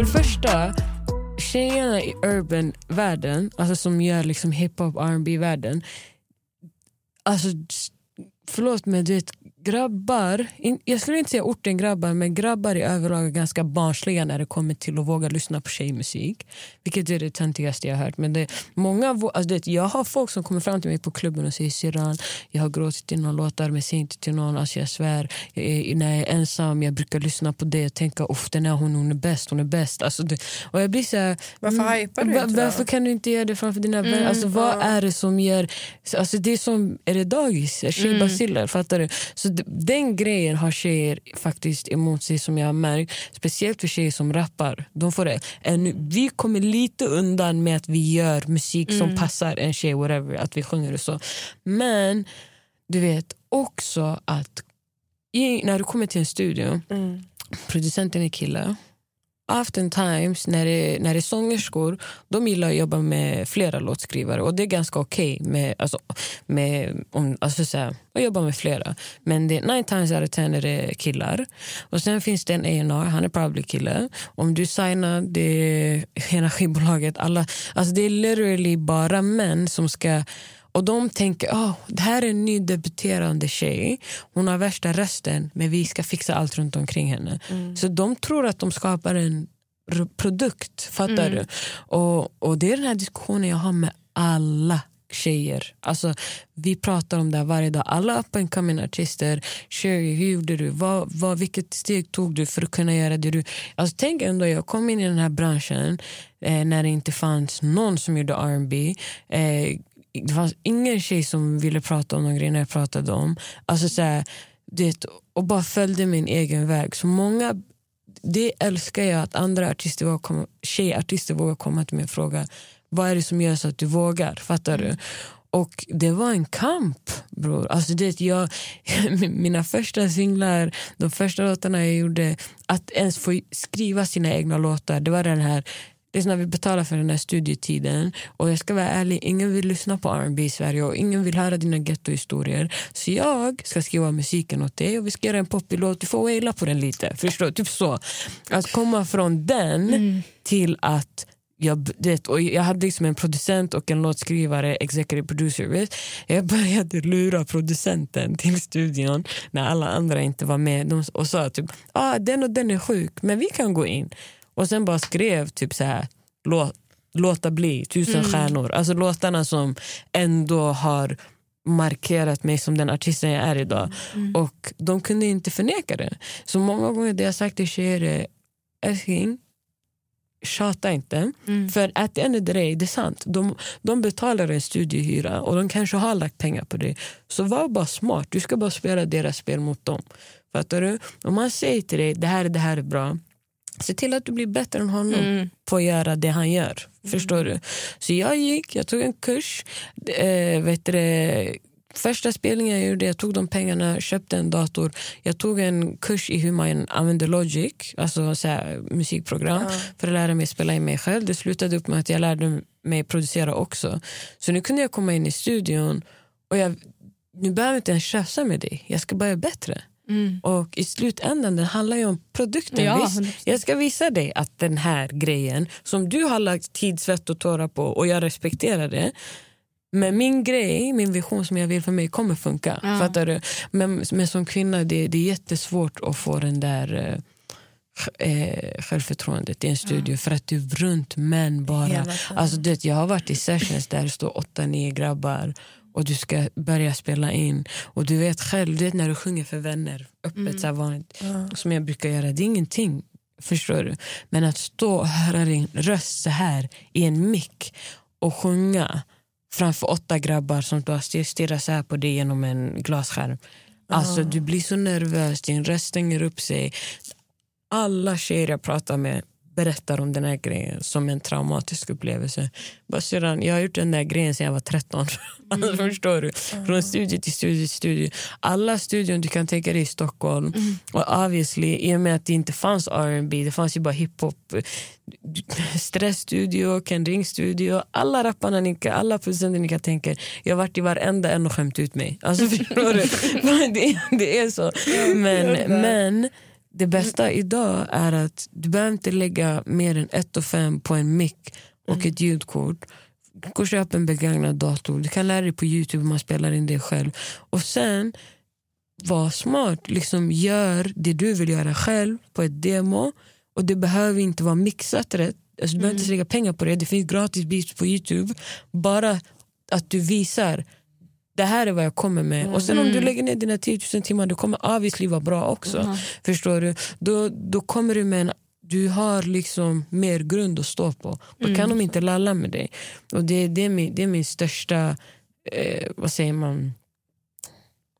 För det första, tjejerna i urban-världen, alltså som gör liksom hiphop rb världen alltså förlåt men du vet grabbar, in, jag skulle inte säga orten grabbar men grabbar i överlag är ganska barnsliga när det kommer till att våga lyssna på tjejmusik. Vilket är det töntigaste jag har hört. Men det, många, alltså du vet, jag har folk som kommer fram till mig på klubben och säger syrran, jag har gråtit till några låtar men säger inte till någon. Alltså jag svär, jag är, när jag är ensam jag brukar lyssna på det och tänka uff den här hon, hon är bäst, hon är bäst. Alltså det, och jag blir så här, Varför mm, hypar du inte? Varför kan du inte göra det framför dina vänner? Alltså, vad är det som gör... Alltså, det är som, är det dagis? Tjejbaciller, fattar du? Så den grejen har tjejer faktiskt emot sig som jag har märkt. Speciellt för tjejer som rappar. De får det. Ännu- vi kommer lite undan med att vi gör musik som passar en tjej, whatever, att vi sjunger och så. Men du vet också att i, när du kommer till en studio, producenten är kille oftentimes när det, när det är sångerskor de gillar att jobba med flera låtskrivare och det är ganska okej med, alltså, med om, alltså, så här, att jobba med flera. Men det, nine times out of ten är det killar. Och sen finns det en A&R, han är probably kille. Om du signar det hela skivbolaget, alla, alltså det är literally bara män som ska och de tänker oh, det här är en ny debuterande tjej. Hon har värsta rösten men vi ska fixa allt runt omkring henne. Så de tror att de skapar en produkt. Fattar du? Och, och det är den här diskussionen jag har med alla tjejer. Alltså, vi pratar om det här varje dag. Alla up and coming artister. Sherry, hur gjorde du? Vad, vad, vilket steg tog du för att kunna göra det du... Alltså, tänk ändå, jag kom in i den här branschen eh, när det inte fanns någon som gjorde R&B. Eh, det fanns ingen tjej som ville prata om de grejerna jag pratade om. Alltså så här, det, och bara följde min egen väg. Så många, det älskar jag att andra artister vågar komma, tjejartister vågar komma till mig och fråga vad är det som gör så att du vågar? Fattar du? Och det var en kamp bror. Alltså det, jag, mina första singlar, de första låtarna jag gjorde, att ens få skriva sina egna låtar, det var den här det är när vi betalar för den här studietiden och jag ska vara ärlig, ingen vill lyssna på R&B i Sverige och ingen vill höra dina ghettohistorier. Så jag ska skriva musiken åt dig och vi ska göra en poppig låt, du får waila på den lite. Förstår? Typ så. Att komma från den till att jag, det, och jag hade liksom en producent och en låtskrivare, executive producer. Vet? Jag började lura producenten till studion när alla andra inte var med De, och sa typ ah, den och den är sjuk, men vi kan gå in. Och sen bara skrev typ så här, låt, låta bli, tusen mm. stjärnor. Alltså låtarna som ändå har markerat mig som den artisten jag är idag. Mm. Och de kunde inte förneka det. Så många gånger det jag sagt till tjejer är älskling, tjata inte. Mm. För att the end of the day, det är sant. De, de betalar en studiehyra och de kanske har lagt pengar på det. Så var bara smart. Du ska bara spela deras spel mot dem. Fattar du? Om man säger till dig det här, det här är bra. Se till att du blir bättre än honom mm. på att göra det han gör. Mm. Förstår du? Så jag gick, jag tog en kurs. Äh, vet du, Första spelningen jag gjorde, jag tog de pengarna, köpte en dator. Jag tog en kurs i hur man använder Logic, alltså så här, musikprogram, ja. för att lära mig spela in mig själv. Det slutade upp med att jag lärde mig producera också. Så nu kunde jag komma in i studion och jag, nu behöver jag inte ens tjafsa med dig. Jag ska bara göra bättre. Mm. Och i slutändan det handlar ju om produkten. Ja, Visst, jag ska visa dig att den här grejen som du har lagt tid, svett och tårar på och jag respekterar det men min grej, min vision som jag vill för mig kommer funka. Ja. Fattar du? Men, men som kvinna det, det är jättesvårt att få den där eh, eh självförtroendet i en studio ja. för att du är runt män bara. Alltså, det, jag har varit i sessions där det står åtta, nio grabbar och du ska börja spela in. Och du vet själv, du vet när du sjunger för vänner öppet mm. så vanligt, ja. som jag brukar göra, det är ingenting. Förstår du? Men att stå och höra din röst så här i en mick och sjunga framför åtta grabbar som stirrar så här på dig genom en glasskärm. Alltså, Du blir så nervös, din röst stänger upp sig. Alla tjejer jag pratar med berättar om den här grejen som en traumatisk upplevelse. Bara jag har gjort den där grejen sedan jag var 13. Mm. förstår du? Från studie till studie till studie. Alla studion du kan tänka dig i Stockholm. Mm. Och obviously, i och med att det inte fanns R&B det fanns ju bara hiphop. Stressstudio, Ken Ring-studio. Alla rapparna, ni, alla producenter ni kan tänka Jag har varit i varenda en och skämt ut mig. Alltså, förstår du? det, det är så. Men, men det bästa idag är att du behöver inte lägga mer än 1 5 på en mick och mm. ett ljudkort. Gå och köp en begagnad dator. Du kan lära dig på Youtube hur man spelar in det själv. Och sen, var smart. Liksom Gör det du vill göra själv på ett demo. Och Det behöver inte vara mixat rätt. Alltså, du behöver inte mm. lägga pengar på det. Det finns gratis beats på Youtube. Bara att du visar det här är vad jag kommer med. Mm. Och sen om du mm. lägger ner dina 10 000 timmar, det kommer obviously vara bra också. Mm. Förstår du? Då, då kommer du med en du har liksom mer grund att stå på. Då kan mm. de inte lalla med dig. Och det, det, är, min, det är min största... Eh, vad säger man?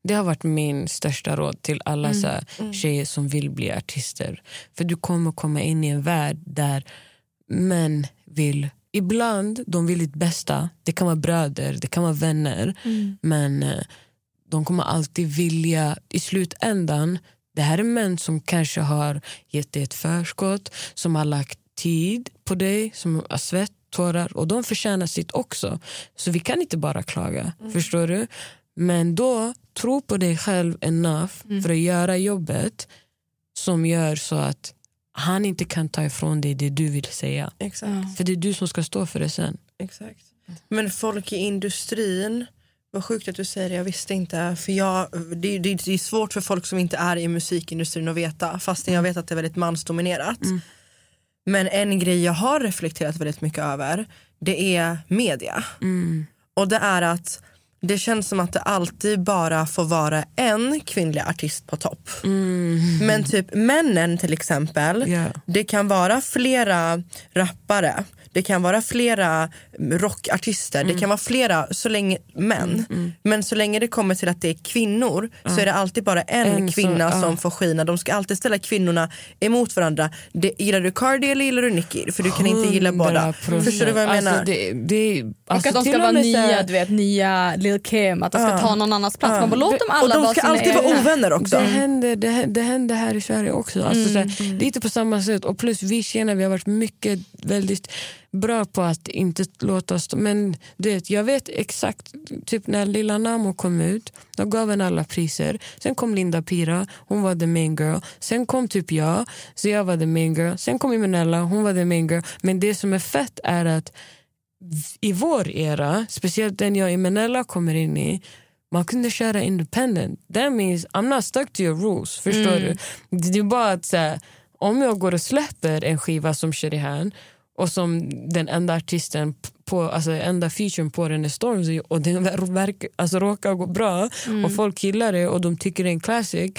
Det har varit min största råd till alla mm. så här, mm. tjejer som vill bli artister. För du kommer komma in i en värld där män vill ibland de vill ditt bästa. Det kan vara bröder, det kan vara vänner. Mm. Men eh, de kommer alltid vilja, i slutändan, det här är män som kanske har gett dig ett förskott, som har lagt tid på dig, som har svett, tårar och de förtjänar sitt också. Så vi kan inte bara klaga. Mm. Förstår du? Men då, tro på dig själv enough mm. för att göra jobbet som gör så att han inte kan ta ifrån dig det du vill säga. Exakt. För det är du som ska stå för det sen. Exakt. Men folk i industrin, vad sjukt att du säger det, jag visste inte. För jag, det, det, det är svårt för folk som inte är i musikindustrin att veta, fastän jag vet att det är väldigt mansdominerat. Mm. Men en grej jag har reflekterat väldigt mycket över, det är media. Mm. Och det är att det känns som att det alltid bara får vara en kvinnlig artist på topp. Mm. Men typ männen till exempel, yeah. det kan vara flera rappare det kan vara flera rockartister, mm. det kan vara flera så länge, män. Mm, mm. Men så länge det kommer till att det är kvinnor så är det alltid bara en, en kvinna så, som får skina. De ska alltid ställa kvinnorna emot varandra. Det, gillar du Cardi eller gillar du Nicki? För du kan inte gilla båda. Förstår du vad jag alltså, menar? Det, det, alltså, och att de ska vara nya, du vet, nya Lil Kim, att de ska uh, ta någon annans plats. Uh. Man bara, låt dem alla och de ska alltid vara ovänner också. Det händer, det, det händer här i Sverige också. Alltså, mm. såhär, lite på samma sätt. Och plus vi tjejerna vi har varit mycket väldigt bra på att inte låta oss... Men du vet, jag vet exakt, typ när Lilla Namo kom ut, då gav henne alla priser. Sen kom Linda Pira, hon var the main girl. Sen kom typ jag, så jag var the main girl. Sen kom Imenella, hon var the main girl. Men det som är fett är att i vår era, speciellt den jag och Imenella kommer in i, man kunde köra independent. That means I'm not stuck to your rules. Förstår Mm. du? Det är bara att så här, om jag går och släpper en skiva som Sherihan och som den enda artisten på, alltså enda featuren på den är Stormzy och den ver- verkar, alltså råkar gå bra Mm. och folk gillar det och de tycker det är en classic.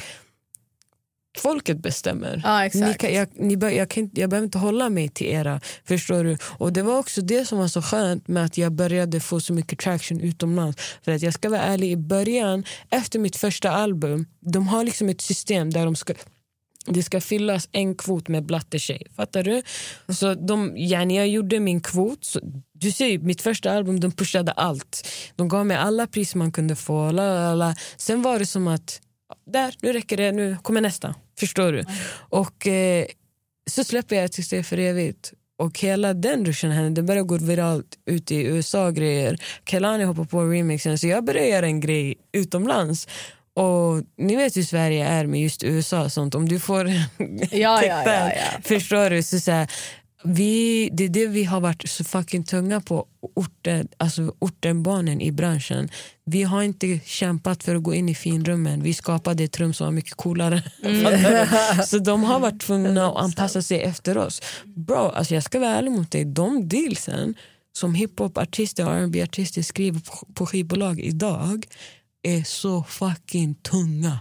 Folket bestämmer. Exakt. Ni kan, jag, ni bör, jag, kan, inte- jag behöver inte hålla mig till era. Förstår du? Och Det var också det som var så skönt med att jag började få så mycket traction utomlands. För att Jag ska vara ärlig, i början, efter mitt första album, de har liksom ett system där de ska det ska fyllas en kvot med blattetjej. Fattar du? Så de, ja, jag gjorde min kvot, så, du ser ju, mitt första album, de pushade allt. De gav mig alla pris man kunde få. La, la. Sen var det som att, där, nu räcker det, nu kommer nästa. Förstår du? Och eh, så släpper jag Tills det är för evigt. Och hela den ruschen hände, det började gå viralt ute i USA grejer. Kelani hoppade på remixen så jag började göra en grej utomlands. Och ni vet hur Sverige är med just USA och sånt. Om du får Ja, ja, ja, ja. förstår du? Så, så här, vi, det är det vi har varit så fucking tunga på, orten, alltså ortenbarnen i branschen. Vi har inte kämpat för att gå in i finrummen. Vi skapade ett rum som var mycket coolare. Du? så de har varit tvungna att anpassa sig efter oss. Bro, alltså jag ska vara ärlig mot dig. De dealsen som hiphop-artister och rb artister skriver på, på skivbolag idag är så fucking tunga.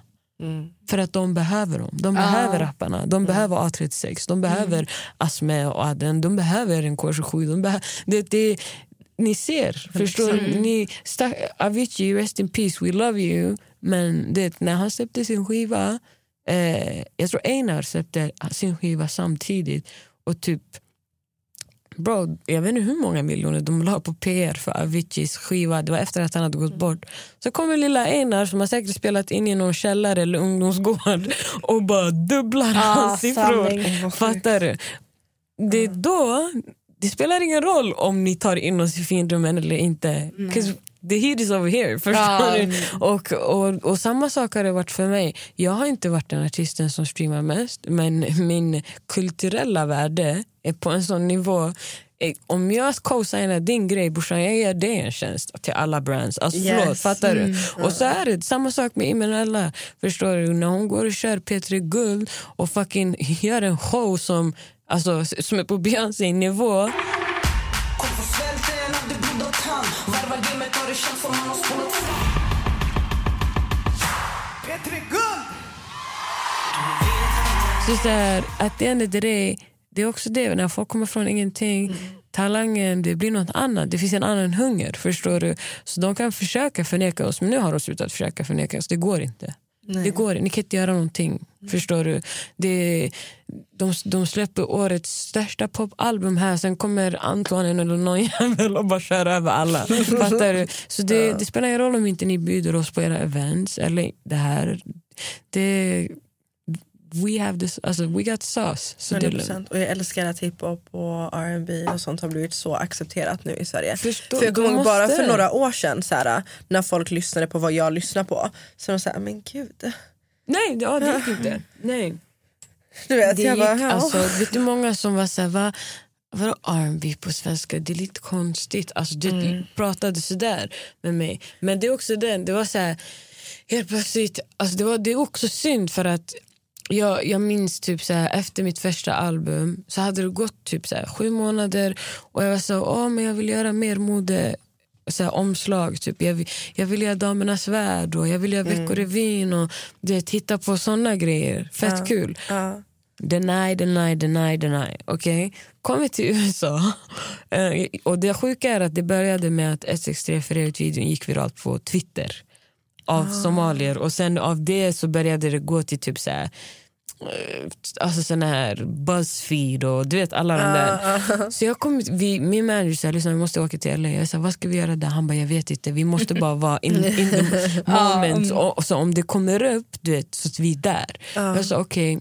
För att de behöver dem. De behöver rapparna, de behöver A36, de behöver Asme och Aden, de behöver en K27. De behöver, det, det, ni ser, förstår du? Ni, stack, Avicii, rest in peace, we love you. Men det, när han släppte sin skiva, eh, jag tror Einar släppte sin skiva samtidigt och typ Bro, jag vet inte hur många miljoner de la på PR för Aviciis skiva. Det var efter att han hade gått bort. Så kommer lilla Einar som har säkert spelat in i någon källare eller ungdomsgård och bara dubblar hans siffror. sanning. Fattar du? Det är då, det spelar ingen roll om ni tar in oss i finrummen eller inte. The heat is over here. Förstår Ja. du? Och, och, och samma sak har det varit för mig. Jag har inte varit den artisten som streamar mest men min kulturella värde är på en sån nivå Eh, om jag co-signar din grej brorsan, jag ger dig en tjänst till alla brands. Alltså, Yes. förlåt, fattar du? Och så är det samma sak med Imenella. Förstår du? När hon går och kör P3 Guld och fucking gör en show som, alltså, som är på Beyoncé-nivå. Det känns som man har spolat fram P3 Guld! Så så här, att det end of the day, det är också det, när folk kommer från ingenting, talangen, det blir något annat. Det finns en annan hunger, förstår du? Så de kan försöka förneka oss, men nu har de slutat försöka förneka oss. Det går inte. Det går, ni kan inte göra någonting. Förstår du? Det, de, de släpper årets största popalbum här, sen kommer Antoine eller någon jävel och bara kör över alla. Fattar du? Så det, det spelar ingen roll om inte ni bjuder oss på era events eller det här. Det, we have this, alltså, we got sauce. Så det är lugnt. 100%. Och jag älskar att hiphop och R&B och sånt har blivit så accepterat nu i Sverige. Förstår- för jag kommer ihåg bara måste. för några år sedan så här, när folk lyssnade på vad jag lyssnar på. Så de sa, men gud. Nej, ja, det gick inte. Nej. Du vet, Det jag gick, bara, ja. alltså, vet du många som var såhär, va, vadå R&B på svenska? Det är lite konstigt. Alltså, det Mm. pratade sådär med mig. Men det är också den, det var så här, helt plötsligt, alltså, det, var, det är också synd för att jag, jag minns typ så här, efter mitt första album så hade det gått typ så här, sju månader och jag var så åh men jag vill göra mer mode så här, omslag. Typ. Jag, vill, jag vill göra Damernas värld och jag vill göra Veckorevyn och det, titta på såna grejer. Fett kul. Ja. Deny, deny, deny, deny. Okay? Kommer till USA. Eh, och det sjuka är att det började med att 163 för videon gick viralt på Twitter av somalier. Och sen av det så började det gå till typ så här, eh, alltså såna här Buzzfeed och du vet alla de där. Så jag kom, vi, min manager sa liksom, vi måste åka till LA. Jag sa vad ska vi göra där? Han bara jag vet inte, vi måste bara vara in, in the moment. och, och så om det kommer upp du vet, så är vi där. Jag sa okej,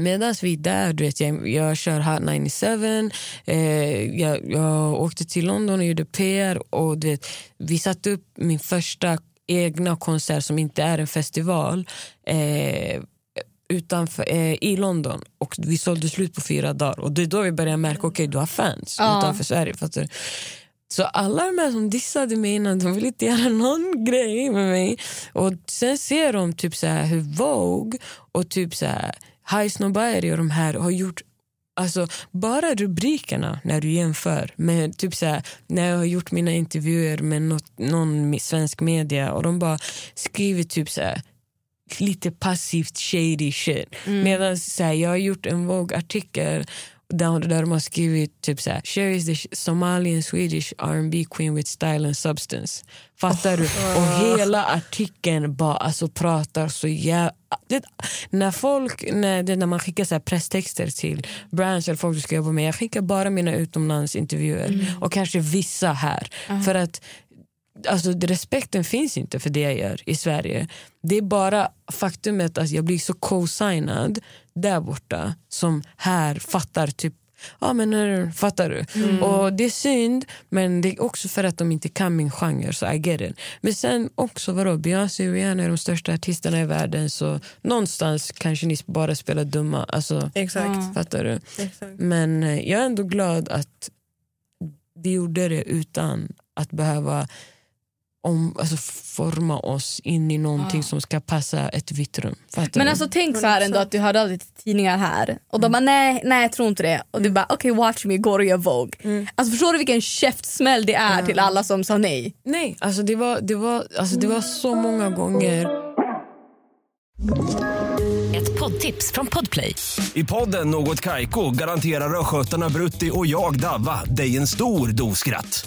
Medan vi är där, du vet, jag, jag kör Hot 97, eh, jag, jag åkte till London och gjorde PR och du vet, vi satte upp min första egna konsert som inte är en festival eh, utanför, eh, i London och vi sålde slut på fyra dagar. Och Det är då vi började märka att okay, du har fans Ja. utanför Sverige. Fattar du? Så alla de här som dissade mig innan, de vill inte göra någon grej med mig. Och Sen ser de typ så här hur Vogue och typ så här High Snobbery och de här har gjort Alltså bara rubrikerna när du jämför med typ så här, när jag har gjort mina intervjuer med något, någon svensk media och de bara skriver typ så här, lite passivt shady shit. Medan så här, jag har gjort en Vogue-artikel där, där de har skrivit typ så här, Cher is the Somalian Swedish R&B queen with style and substance. Fattar du? Och hela artikeln bara alltså, pratar så jävla... Det, när, folk, när, det, när man skickar så här presstexter till bransch eller folk du ska jobba med, jag skickar bara mina utomlandsintervjuer och kanske vissa här. För att alltså, respekten finns inte för det jag gör i Sverige. Det är bara faktumet att jag blir så co-signad där borta som här fattar typ Ja, men eh, fattar du? Och Det är synd, men det är också för att de inte kan min genre. så I get it. Men sen också, vadå, Beyoncé och Rihanna är de största artisterna i världen så någonstans kanske ni bara spelar dumma. Alltså, Exakt. Fattar du? Exakt. Men eh, jag är ändå glad att vi gjorde det utan att behöva om, alltså, forma oss in i någonting som ska passa ett vitt rum. Fattar Men du? alltså tänk så här ändå att du hörde av dig till tidningar här och de bara nej, nej jag tror inte det och du bara okej watch me, går och gör Vogue. Alltså förstår du vilken käftsmäll det är till alla som sa nej? Nej, alltså det var, det, var, alltså det var så många gånger. Ett poddtips från Podplay. I podden Något Kaiko garanterar östgötarna Brutti och jag, Davva, dig en stor dos skratt.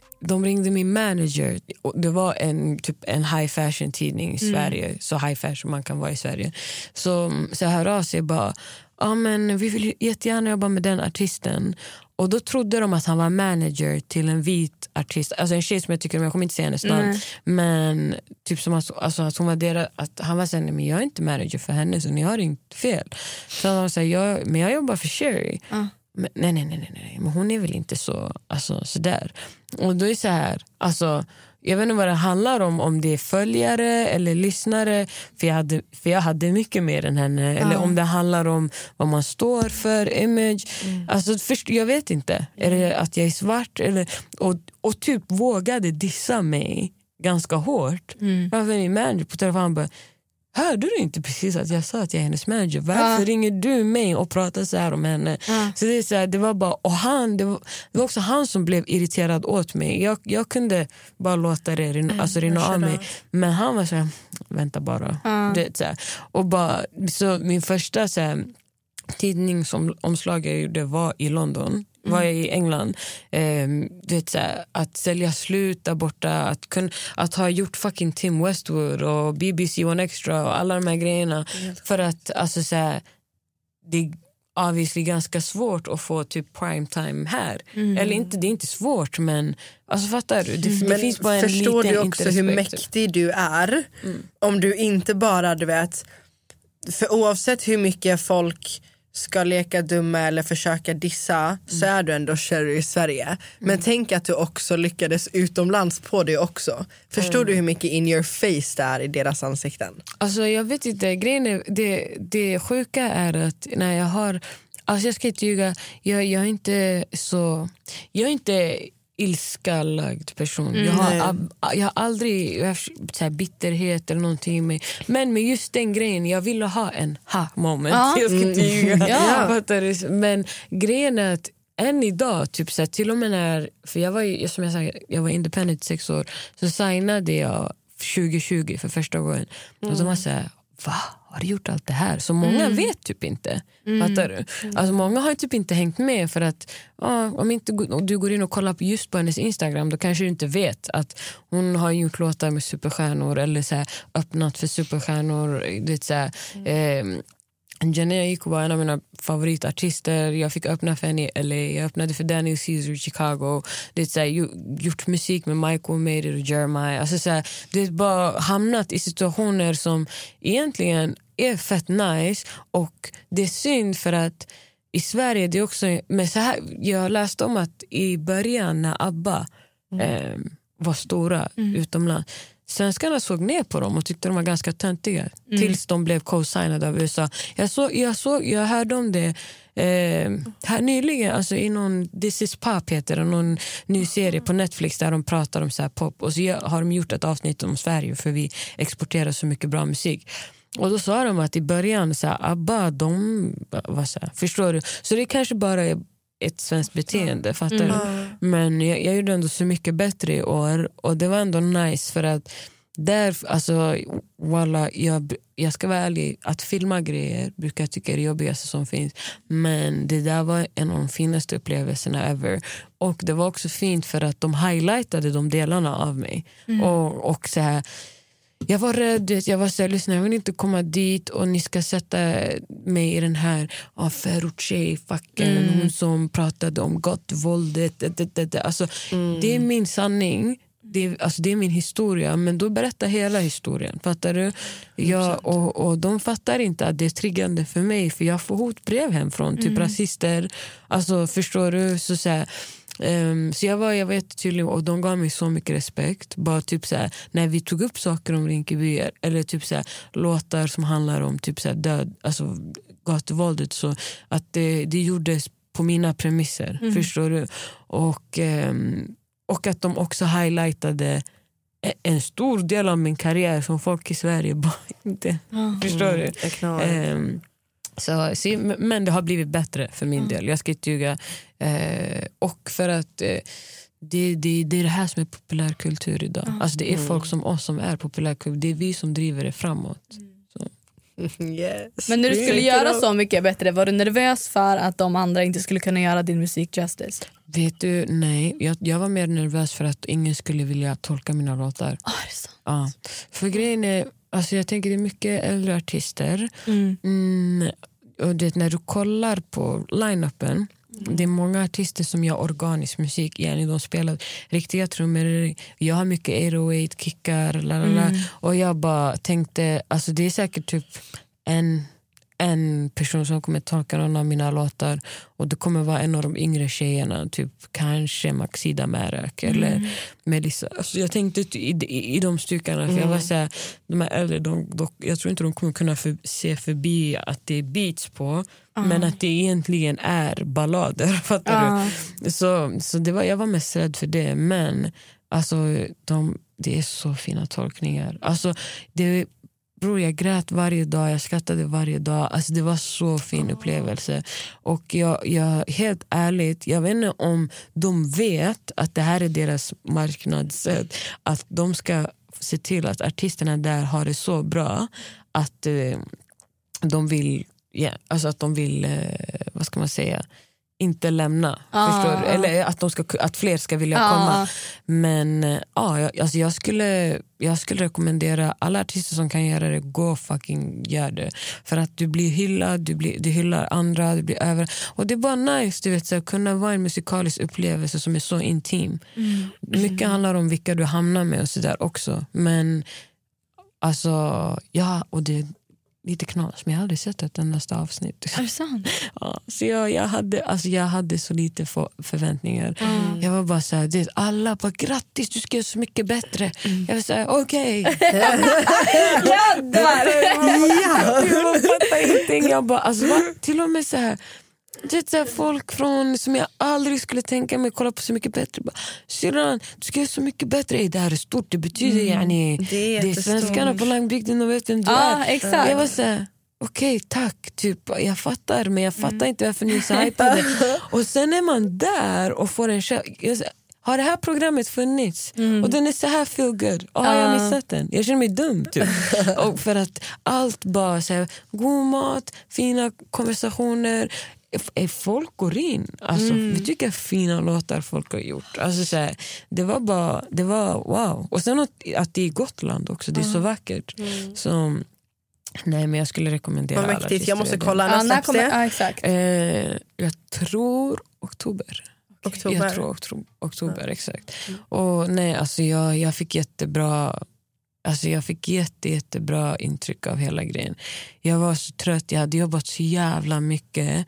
de ringde min manager. Och Det var en, typ en high fashion tidning i Sverige, så high fashion man kan vara i Sverige. Så, så jag hör av sig bara, ja, men vi vill jättegärna jobba med den artisten. Och då trodde de att han var manager till en vit artist, alltså en tjej som jag tycker om, jag kommer inte säga hennes namn. Men typ som att, alltså, att hon var deras, att han var såhär, "Nej, men jag är inte manager för henne så ni har inte fel. Så han var såhär, jag, men jag jobbar för Sherry. Men, nej, nej, nej, nej, men hon är väl inte så, alltså, sådär. Och då är så här, alltså, jag vet inte vad det handlar om, om det är följare eller lyssnare, för jag hade, för jag hade mycket mer än henne. Eller om det handlar om vad man står för, image. Alltså, först, jag vet inte. Är det att jag är svart? Eller, och, och typ vågade dissa mig ganska hårt. Varför min manager på telefon bara Hörde du inte precis att jag sa att jag är hennes manager? Varför ringer du mig och pratar så här om henne? Så det, är så här, det var bara, och han, det var, det var också han som blev irriterad åt mig. Jag, jag kunde bara låta det rinna, alltså rinna av mig. Men han var så här, vänta bara. Det, så här. Och bara, så min första så här, tidningsomslag jag gjorde var i London. Var jag i England. Ehm, du vet, så här, att sälja slut där borta, att, kun, att ha gjort fucking Tim Westwood och BBC One Extra och alla de här grejerna. För att alltså, så här, det är obviously ganska svårt att få typ primetime här. Eller inte, det är inte svårt men alltså, fattar du? Det, det Men finns bara en förstår liten du också hur mäktig du är om du inte bara, du vet, för oavsett hur mycket folk ska leka dumma eller försöka dissa så är du ändå Cherry i Sverige. Men tänk att du också lyckades utomlands på det också. Förstår du hur mycket in your face det är i deras ansikten? Alltså jag vet inte, grejen är, det, det sjuka är att när jag har, alltså jag ska inte ljuga, jag, jag är inte så, jag är inte ilskalagd person. jag, har, jag har aldrig jag har, så bitterhet eller någonting i mig. Men med just den grejen, jag ville ha en ha moment. Ja. Jag ska inte ljuga. Ja. Men grejen är att än idag, typ så här, till och med när, för jag var, ju- som jag, sa, jag var independent i sex år, så signade jag 2020 för första gången. Och de var så här, va? Har gjort allt det här. Så många Mm. vet typ inte. Fattar du? Alltså många har typ inte hängt med för att ja, om inte om du går in och kollar på just på hennes Instagram då kanske du inte vet att hon har gjort låtar med superstjärnor eller så här, öppnat för superstjärnor. Det så här, eh, Janea Iko var en av mina favoritartister. Jag fick öppna för henne i LA. Jag öppnade för Daniel Caesar i Chicago. Det är så här, ju- gjort musik med Michael Made it och Jeremiah. Alltså så här, det är bara hamnat i situationer som egentligen är fett nice. Och Det är synd för att i Sverige, det är också... Men så här, jag läste om att i början när ABBA eh, var stora utomlands Svenskarna såg ner på dem och tyckte de var ganska töntiga tills de blev co-signade av USA. Jag, såg, jag, såg, jag hörde om det eh, här nyligen, alltså i någon This is pop heter det, någon ny serie på Netflix där de pratar om så här pop. Och så har de gjort ett avsnitt om Sverige för vi exporterar så mycket bra musik. Och då sa de att i början, så här, ABBA, de var så här, förstår du? Så det kanske bara är ett svenskt beteende, fattar du? Men jag, jag gjorde ändå så mycket bättre i år och det var ändå nice för att där, alltså, walla, jag, jag ska vara ärlig, att filma grejer brukar jag tycka är det jobbigaste som finns. Men det där var en av de finaste upplevelserna ever. Och det var också fint för att de highlightade de delarna av mig. Och, och så här, jag var rädd, jag var så här, lyssna jag vill inte komma dit och ni ska sätta mig i den här ah, förortstjej-facken, hon som pratade om gatuvåldet. Det, det, det, det. Alltså, det är min sanning, det är, alltså, det är min historia, men då berätta hela historien. Fattar du? Jag, och, och de fattar inte att det är triggande för mig, för jag får hotbrev hem från typ rasister. Alltså, förstår du? Så, så här, Ehm, så jag var, jag var jättetydlig och de gav mig så mycket respekt. Bara typ så här, när vi tog upp saker om Rinkeby eller typ så här, låtar som handlar om typ så här, död, alltså gatuvåldet så att det, det gjordes på mina premisser. Förstår du? Och, ehm, och att de också highlightade e- en stor del av min karriär som folk i Sverige bara inte... Förstår du? Ehm, så, men det har blivit bättre för min del. Jag ska inte ljuga. Eh, och för att eh, det, det, det är det här som är populärkultur idag. Alltså det är folk som oss som är populärkultur. Det är vi som driver det framåt. Yes. Men när du skulle göra så mycket bättre, var du nervös för att de andra inte skulle kunna göra din musik justice? Vet du, nej. Jag, jag var mer nervös för att ingen skulle vilja tolka mina låtar. Ah, är det sant? Ja. För grejen är, alltså jag tänker det är mycket äldre artister. Mm. Mm, och det, när du kollar på line-upen det är många artister som gör organisk musik. Igen, de spelar riktiga trummor. Jag har mycket 808, kickar. Lalala. Och jag bara tänkte, alltså det är säkert typ en, en person som kommer tolka någon av mina låtar och det kommer vara en av de yngre tjejerna, typ kanske Maxida Märök eller Melissa. Alltså jag tänkte i, i, i de styckena, för jag var så här, de här äldre, de, de, jag tror inte de kommer kunna för, se förbi att det är beats på men att det egentligen är ballader. Fattar du? Så, så det var, jag var mest rädd för det. Men alltså, de, det är så fina tolkningar. Alltså, det, bror, jag grät varje dag, jag skrattade varje dag. Alltså, det var så fin upplevelse. Och jag, jag, helt ärligt, jag vet inte om de vet att det här är deras marknadssätt. Att de ska se till att artisterna där har det så bra att eh, de vill, ja, alltså att de vill eh, vad ska man säga, inte lämna. Ah, förstår du? ah. Eller att, de ska, att fler ska vilja Ah, komma. ah. Men eh, ja, jag, alltså jag, skulle, jag skulle rekommendera alla artister som kan göra det, gå fucking gör det. För att du blir hyllad, du, blir, du hyllar andra, du blir över. Och det är bara nice du vet, så att kunna vara en musikalisk upplevelse som är så intim. Mycket handlar om vilka du hamnar med och sådär också. Men alltså, ja, och det lite knas, men jag har aldrig sett ett endaste avsnitt. Är det sant? Ja, så jag, jag, hade, alltså jag hade så lite för, förväntningar. Jag var bara så här, det, alla bara grattis du ska göra så mycket bättre. Jag var så här, okej. ja. Jag fattar ingenting. Jag bara, alltså, va? Till och med så här, det är så folk från som jag aldrig skulle tänka mig kolla på Så mycket bättre. Syrran, du ska göra så mycket bättre. Det här är stort. Det betyder yani, Det är det är svenskarna på landsbygden och vet vem du Ja, är. exakt. Jag var så här, okej tack, typ, jag fattar men jag fattar inte varför ni är så hypade. och sen är man där och får en kä- jag säger, har det här programmet funnits? Och den är så här feel good. Oh, Jag har missat den. Jag känner mig dum. Typ. och för att allt bara så här, god mat, fina konversationer. Folk går in. Alltså, Vi tycker fina låtar folk har gjort. Alltså, så här, det var bara, det var wow. Och sen att, att det är Gotland också, det är så vackert. Så, nej men jag skulle rekommendera alla mäktigt, jag måste artister. kolla Ja, när kommer, ja, exakt. Eh, jag tror oktober. Oktober. Jag tror oktober, oktober exakt. Och nej, alltså jag, jag fick jättebra Alltså jag fick jätte, jättebra intryck av hela grejen. Jag var så trött, jag hade jobbat så jävla mycket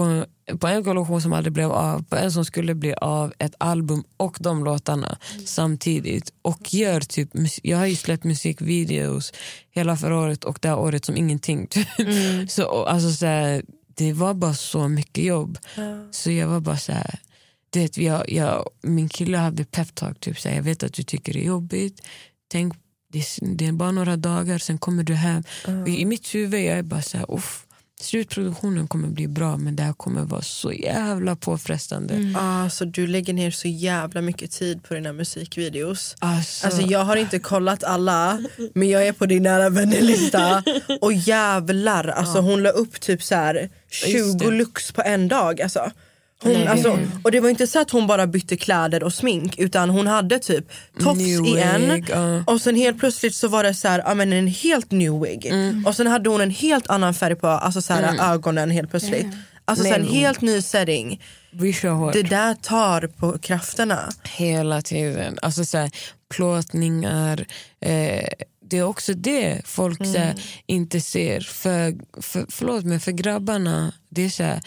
på, på en kollektion som aldrig blev av, på en som skulle bli av, ett album och de låtarna samtidigt. Och gör typ, jag har ju släppt musikvideos hela förra året och det här året som ingenting. Typ. Så, och alltså, så här, det var bara så mycket jobb. Så jag var bara så här, du vet, jag, jag, min kille hade peptalk, typ, så här, jag vet att du tycker det är jobbigt. Tänk, det, är- det är bara några dagar, sen kommer du hem. Och I mitt huvud jag är bara så här, uff, slutproduktionen kommer bli bra men det här kommer vara så jävla påfrestande. Alltså, du lägger ner så jävla mycket tid på dina musikvideos. Alltså, Alltså jag har inte kollat alla men jag är på din nära vänner-lista och jävlar alltså hon la upp typ så här Just 20 det. looks på en dag alltså. Hon, Nej, alltså, och det var inte så att hon bara bytte kläder och smink utan hon hade typ tofs i en ja. och sen helt plötsligt så var det så här, men en helt new wig Mm. och sen hade hon en helt annan färg på alltså så här, ögonen helt plötsligt. Alltså så här, en Nej, helt ny setting. vi kör hårt. Det där tar på krafterna. Hela tiden. Alltså så här, plåtningar. Eh, det är också det folk så här, inte ser. För, för, förlåt, men för grabbarna, det är så här...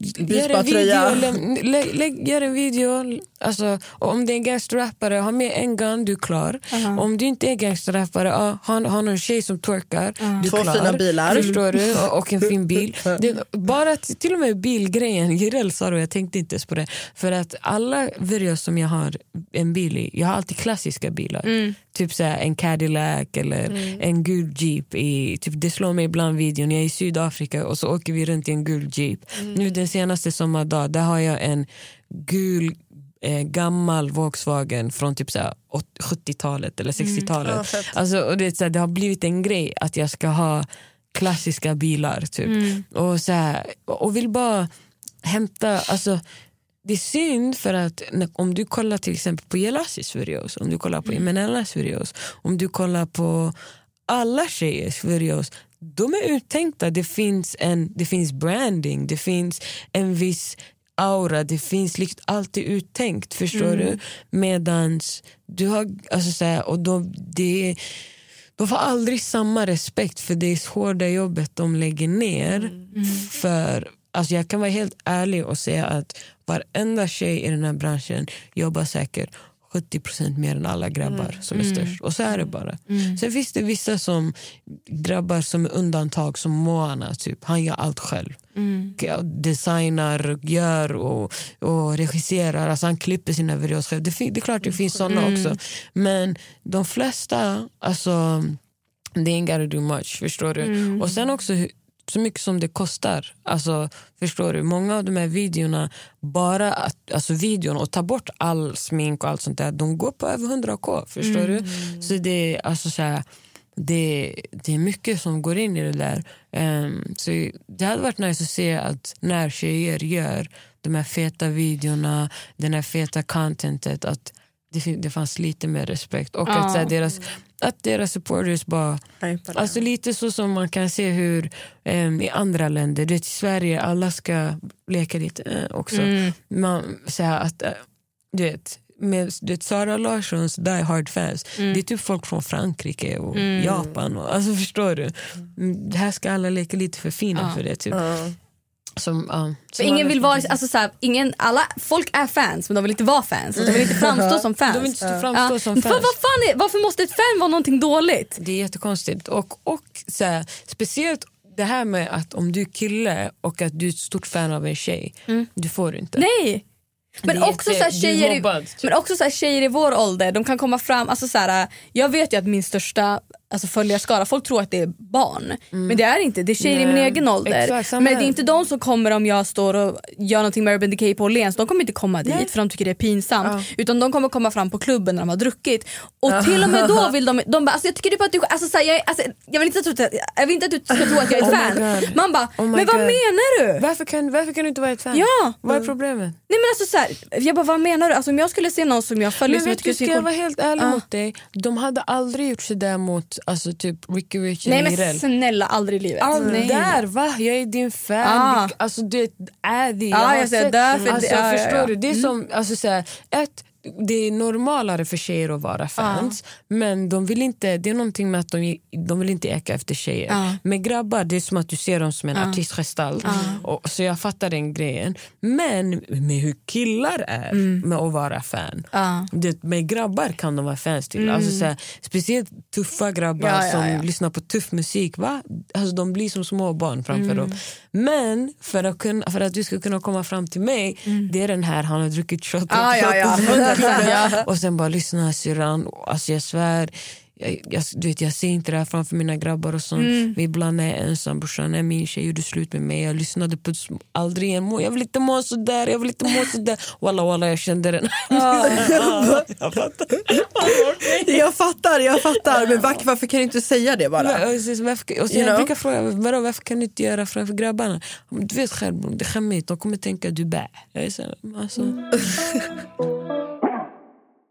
Gör en, video, gör en video, alltså, om det är en gangsterrappare, ha med en gun, du är klar. Om du inte är gangsterrappare, ha, ha någon tjej som twerkar, du är Två klar. fina bilar. Förstår du? Och, och en fin bil. Det, bara till och med bilgrejen, Jireel sa det jag tänkte inte ens på det. För att alla videos som jag har en bil i, jag har alltid klassiska bilar. Typ så här, en Cadillac eller en gul jeep. I, typ, det slår mig ibland videon, jag är i Sydafrika och så åker vi runt i en gul jeep. Nu den senaste sommardag, där har jag en gul eh, gammal Volkswagen från typ så här, åt- 70-talet eller 60-talet. Ja, fett. alltså, och det, så det har blivit en grej att jag ska ha klassiska bilar. Typ. Och, så här, och vill bara hämta... Alltså, det är synd för att om du kollar till exempel på Jelasis videos, om du kollar på Imenellas videos, om du kollar på alla tjejers videos, de är uttänkta. Det finns, en, det finns branding, det finns en viss aura, det finns liksom alltid uttänkt. Förstår du? Medans du har, alltså så här, och de, det de får aldrig samma respekt för det hårda jobbet de lägger ner. För alltså Jag kan vara helt ärlig och säga att varenda tjej i den här branschen jobbar säkert 70% mer än alla grabbar som är störst. Och så är det bara. Sen finns det vissa som grabbar som är undantag som Moana, typ. han gör allt själv. Ja, Designar, gör och, och regisserar. Alltså han klipper sina videos själv. Det, det är klart det finns såna också. Men de flesta, alltså they ain't gotta do much. Förstår du? Och sen också så mycket som det kostar. Alltså, förstår du? Många av de här videorna, bara att, alltså videon och ta bort all smink och allt sånt där, de går på över 100k. Förstår du? Så det är alltså så här, det, det är mycket som går in i det där. Ehm, så det hade varit nice att se att när tjejer gör de här feta videorna, den här feta contentet, att det, det fanns lite mer respekt. Och att, så här, deras, att deras supporters bara det. Alltså lite så som man kan se hur em, i andra länder, du vet, i Sverige alla ska leka lite eh, också. Man, så här, att, eh, du vet, med du vet, Sara Larssons Die Hard fans, det är typ folk från Frankrike och Japan. Och, alltså förstår du? Mm, Här ska alla leka lite för fina för det. Typ. Som, För som ingen vill vara, alltså så här, ingen, alla, folk är fans men de vill inte vara fans. De vill inte framstå som fans. De vill inte framstå som För fans. vad fan är, varför måste ett fan vara någonting dåligt? Det är jättekonstigt. Och, och så här, speciellt det här med att om du är kille och att du är ett stort fan av en tjej, du får inte. Nej! Men Det är också, jätte- så tjejer i, mobbad, typ. men också så tjejer i vår ålder, de kan komma fram, alltså så här, jag vet ju att min största alltså följarskara. Folk tror att det är barn. Men det är inte, det är tjejer i min Nej, egen ålder. exakt, men det är inte de som kommer om jag står och gör någonting med Urban Decay på Åhléns. De kommer inte komma dit för de tycker det är pinsamt. Utan de kommer komma fram på klubben när de har druckit. Och till och med då vill de, de bara, alltså, jag tycker du bara att du, alltså, så här, jag, alltså, jag, vill inte att, jag vill inte att du ska tro att jag är ett Oh fan. Man bara, Oh men vad God. menar du? Varför kan, varför kan du inte vara ett fan? Ja. Vad är problemet? Nej men alltså så här, jag bara vad menar du? Alltså, om jag skulle se någon som jag följer Men som jag vet tycker ska jag vara helt ärlig Ja. mot dig? De hade aldrig gjort sådär mot alltså, typ Ricky Rich Nej men snälla aldrig i livet. Aldrig Nej. där, va? Jag är din fan. Ah. Alltså det är det. Har jag ser, sett- därför- alltså, ja, förstår ja. du? Det är som, alltså, så här, ett, det är normalare för tjejer att vara fans men de vill inte, det är någonting med att de, de vill inte eka efter tjejer. Ja. Med grabbar det är som att du ser dem som en artistgestalt. Och, så jag fattar den grejen. Men med hur killar är med att vara fan. Ja. Det, med grabbar kan de vara fans till. Alltså, så här, speciellt tuffa grabbar Ja, ja, som ja. lyssnar på tuff musik. Va? Alltså, de blir som små barn framför dem. Men för att, kunna, för att du ska kunna komma fram till mig, det är den här han har druckit shot Ja, ja, ja. Ja. och sen bara lyssna syrran, alltså jag svär jag, jag, du vet, jag ser inte det här framför mina grabbar och sånt. Mm. Ibland är jag ensam, brorsan när min tjej gjorde slut med mig. Jag lyssnade på aldrig igen, jag vill inte må sådär, jag vill inte må sådär. Walla walla jag kände den. jag fattar. Jag fattar, jag fattar. Men varför, varför kan du inte säga det bara? Men, och You jag brukar fråga vadå, varför kan du inte göra framför grabbarna? Du vet själv det är skämmigt, de kommer tänka att du är bä. Jag är så, alltså.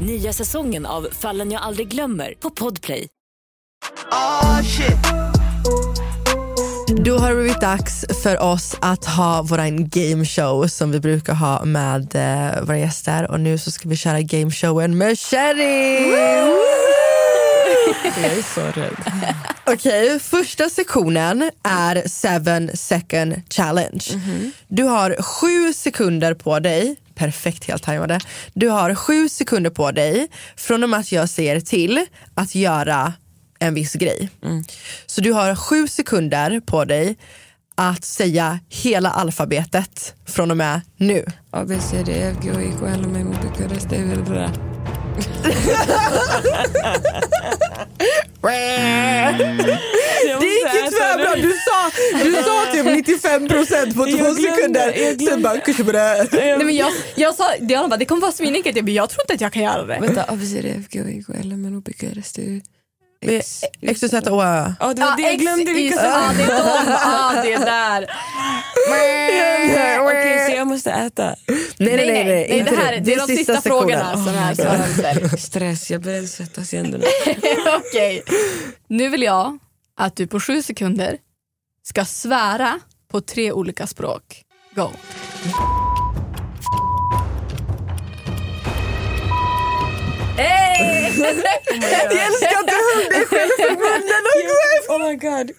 Nya säsongen av Fallen jag aldrig glömmer på Podplay. Oh shit. Då har det blivit dags för oss att ha våran gameshow som vi brukar ha med eh, våra gäster och nu så ska vi köra gameshowen med Sherry! Jag är så rädd. Okej, första sektionen är seven second challenge. Du har sju sekunder på dig, perfekt helt tajmade. Du har sju sekunder på dig från och med att jag säger till att göra en viss grej. Så du har sju sekunder på dig att säga hela alfabetet från och med nu. A, B, C, D, F, G, H, I, K, L, M, N, O, P, Q, R, S, T, U, V, W, X. Det gick ju tvärbra, du sa, du sa typ 95% på två Jag glömde, sekunder. Sen bara, kushibra. Nej, men jag, jag sa, Diana bara, det kommer vara svinenkelt. Jag, jag tror inte att jag kan göra det. Vänta, A, B, C, D, E, F, G, H, O, X. X, Y, Z, Å, Ö. Ja, det var det jag glömde. Vilka som... Ja, det är de. Ja, det är där. Okej, så jag måste äta. Nej, nej, nej. nej, det, här, det är de sista, frågorna som är så Stress, jag börjar svettas i händerna. Okej. Nu vill jag att du på sju sekunder ska svära på tre olika språk. Go. Jag älskar att du höll dig själv för munnen och gå Oh my god.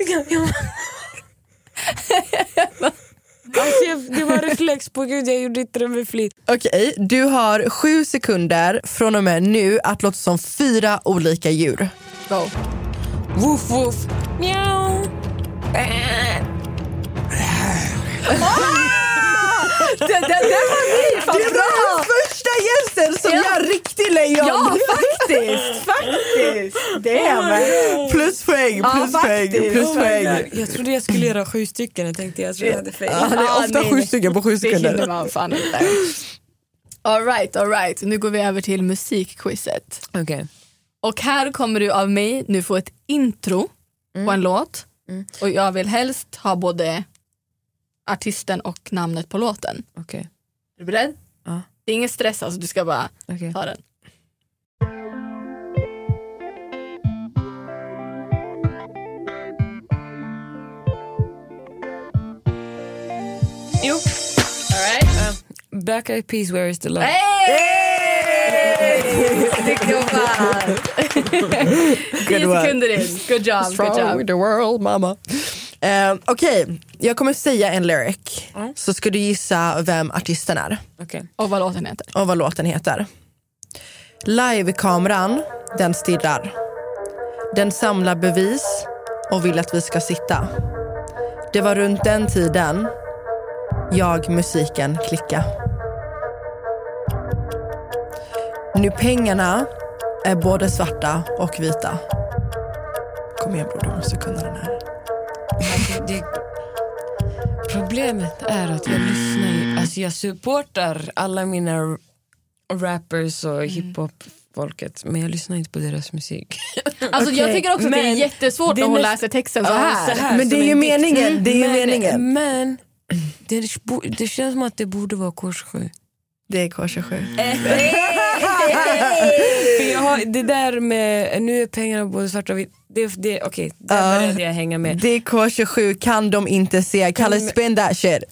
Alltså, det var reflex på gud, jag gjorde inte det med flit. Okej, du har sju sekunder från och med nu att låta som fyra olika djur. Go. Woof woof. Mjau. Den, den, den var ny! Fan Det var bra! den första gästen som Ja. gör riktig lejon! Ja, faktiskt! faktiskt. Damn. Pluspoäng, Ja, pluspoäng, faktiskt. pluspoäng. Jag trodde jag skulle göra sju stycken, jag tänkte jag tror jag hade fel. Ja, det är Ah, ofta nej, sju stycken på sju Det hinner sekunder. man fan inte. All right, all right. Nu går vi över till musikquizet. Okej. Och här kommer du av mig nu få ett intro på en låt. Och jag vill helst ha både artisten och namnet på låten. Okej. Är du beredd? Ja. Det är ingen stress, alltså, du ska bara Okej. ta den. Jo. All right. Black Eyed Peas, Where is the love? Hey! Snyggt jobbat! Tio sekunder in. Good job, good Strong job. with the world mama. Eh, Okej, jag kommer säga en lyric. Så ska du gissa vem artisten är Okej. Och vad låten heter. och vad låten heter. Live-kameran, den stirrar. Den samlar bevis och vill att vi ska sitta. Det var runt den tiden jag musiken klicka. Nu pengarna är både svarta och vita. Kom igen bror, du måste kunna den här. Det, problemet är att jag lyssnar ju, alltså jag supportar alla mina rappers och hiphop-folket men jag lyssnar inte på deras musik. Alltså, jag Okej, tycker också att det är jättesvårt det när hon näst- läser texten så här. så här. Men det är ju meningen, det är ju men, meningen. Men det, det känns som att det borde vara kors 7. Det är K27. För jag har, det där med nu är pengarna både svarta och vita, det, det, okej, där Ja. började jag hänga med. Det är K27, kan de inte se. Kalle spin that shit.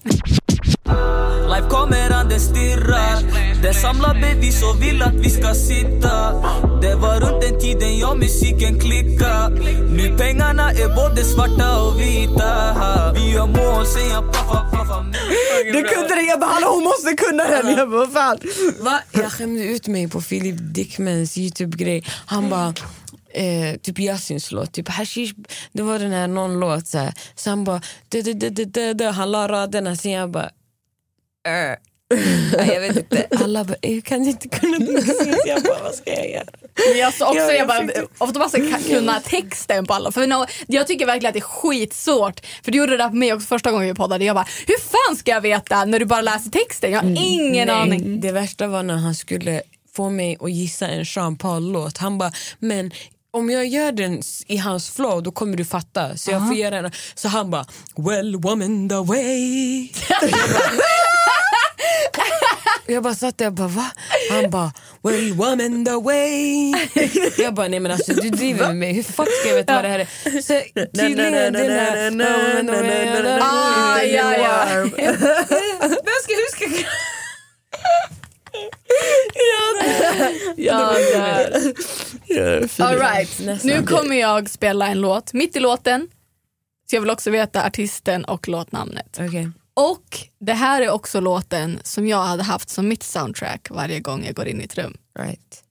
Life kommer an, det stirrar Det samlar bevis och vill att vi ska sitta Det var runt den tiden jag musiken klicka Nu pengarna är både svarta och vita Vi gör mål, sen jag paffa, paffa Du kunde det, jag bara hallå hon måste kunna den. Jag bara vad fan. Va? Jag skämde ut mig på Filip Dickmans Youtube-grej. Han bara, eh, typ Yasins låt, typ hashish, det var den här någon låt så, här. så han bara, han la raderna sen jag bara, äh. Nej, jag vet inte, alla bara, jag kan inte kunna precis. Jag bara, vad ska jag göra? Jag sa också, Ja, jag, jag bara, ofta kunna texten på alla. För no, jag tycker verkligen att det är skitsvårt. För du gjorde det där på mig också första gången vi poddade. Jag bara, hur fan ska jag veta när du bara läser texten? Jag har ingen Nej, aning. Det värsta var när han skulle få mig att gissa en Sean Paul-låt. Han bara, men om jag gör den i hans flow då kommer du fatta. Så jag får göra den. Så han bara, well woman the way. Jag bara satt där och bara va? Han bara well woman the way. Jag bara nej men alltså du driver med mig. Hur fuck ska jag veta vad det här är? Så tydligen den här woman the way. Ah, ja, ja. Vem ska, hur ska jag... Ja, All right. Nästan. Nu kommer jag spela en låt mitt i låten. Så jag vill också veta artisten och låtnamnet. Okej. Och det här är också låten som jag hade haft som mitt soundtrack varje gång jag går in i ett rum. Right.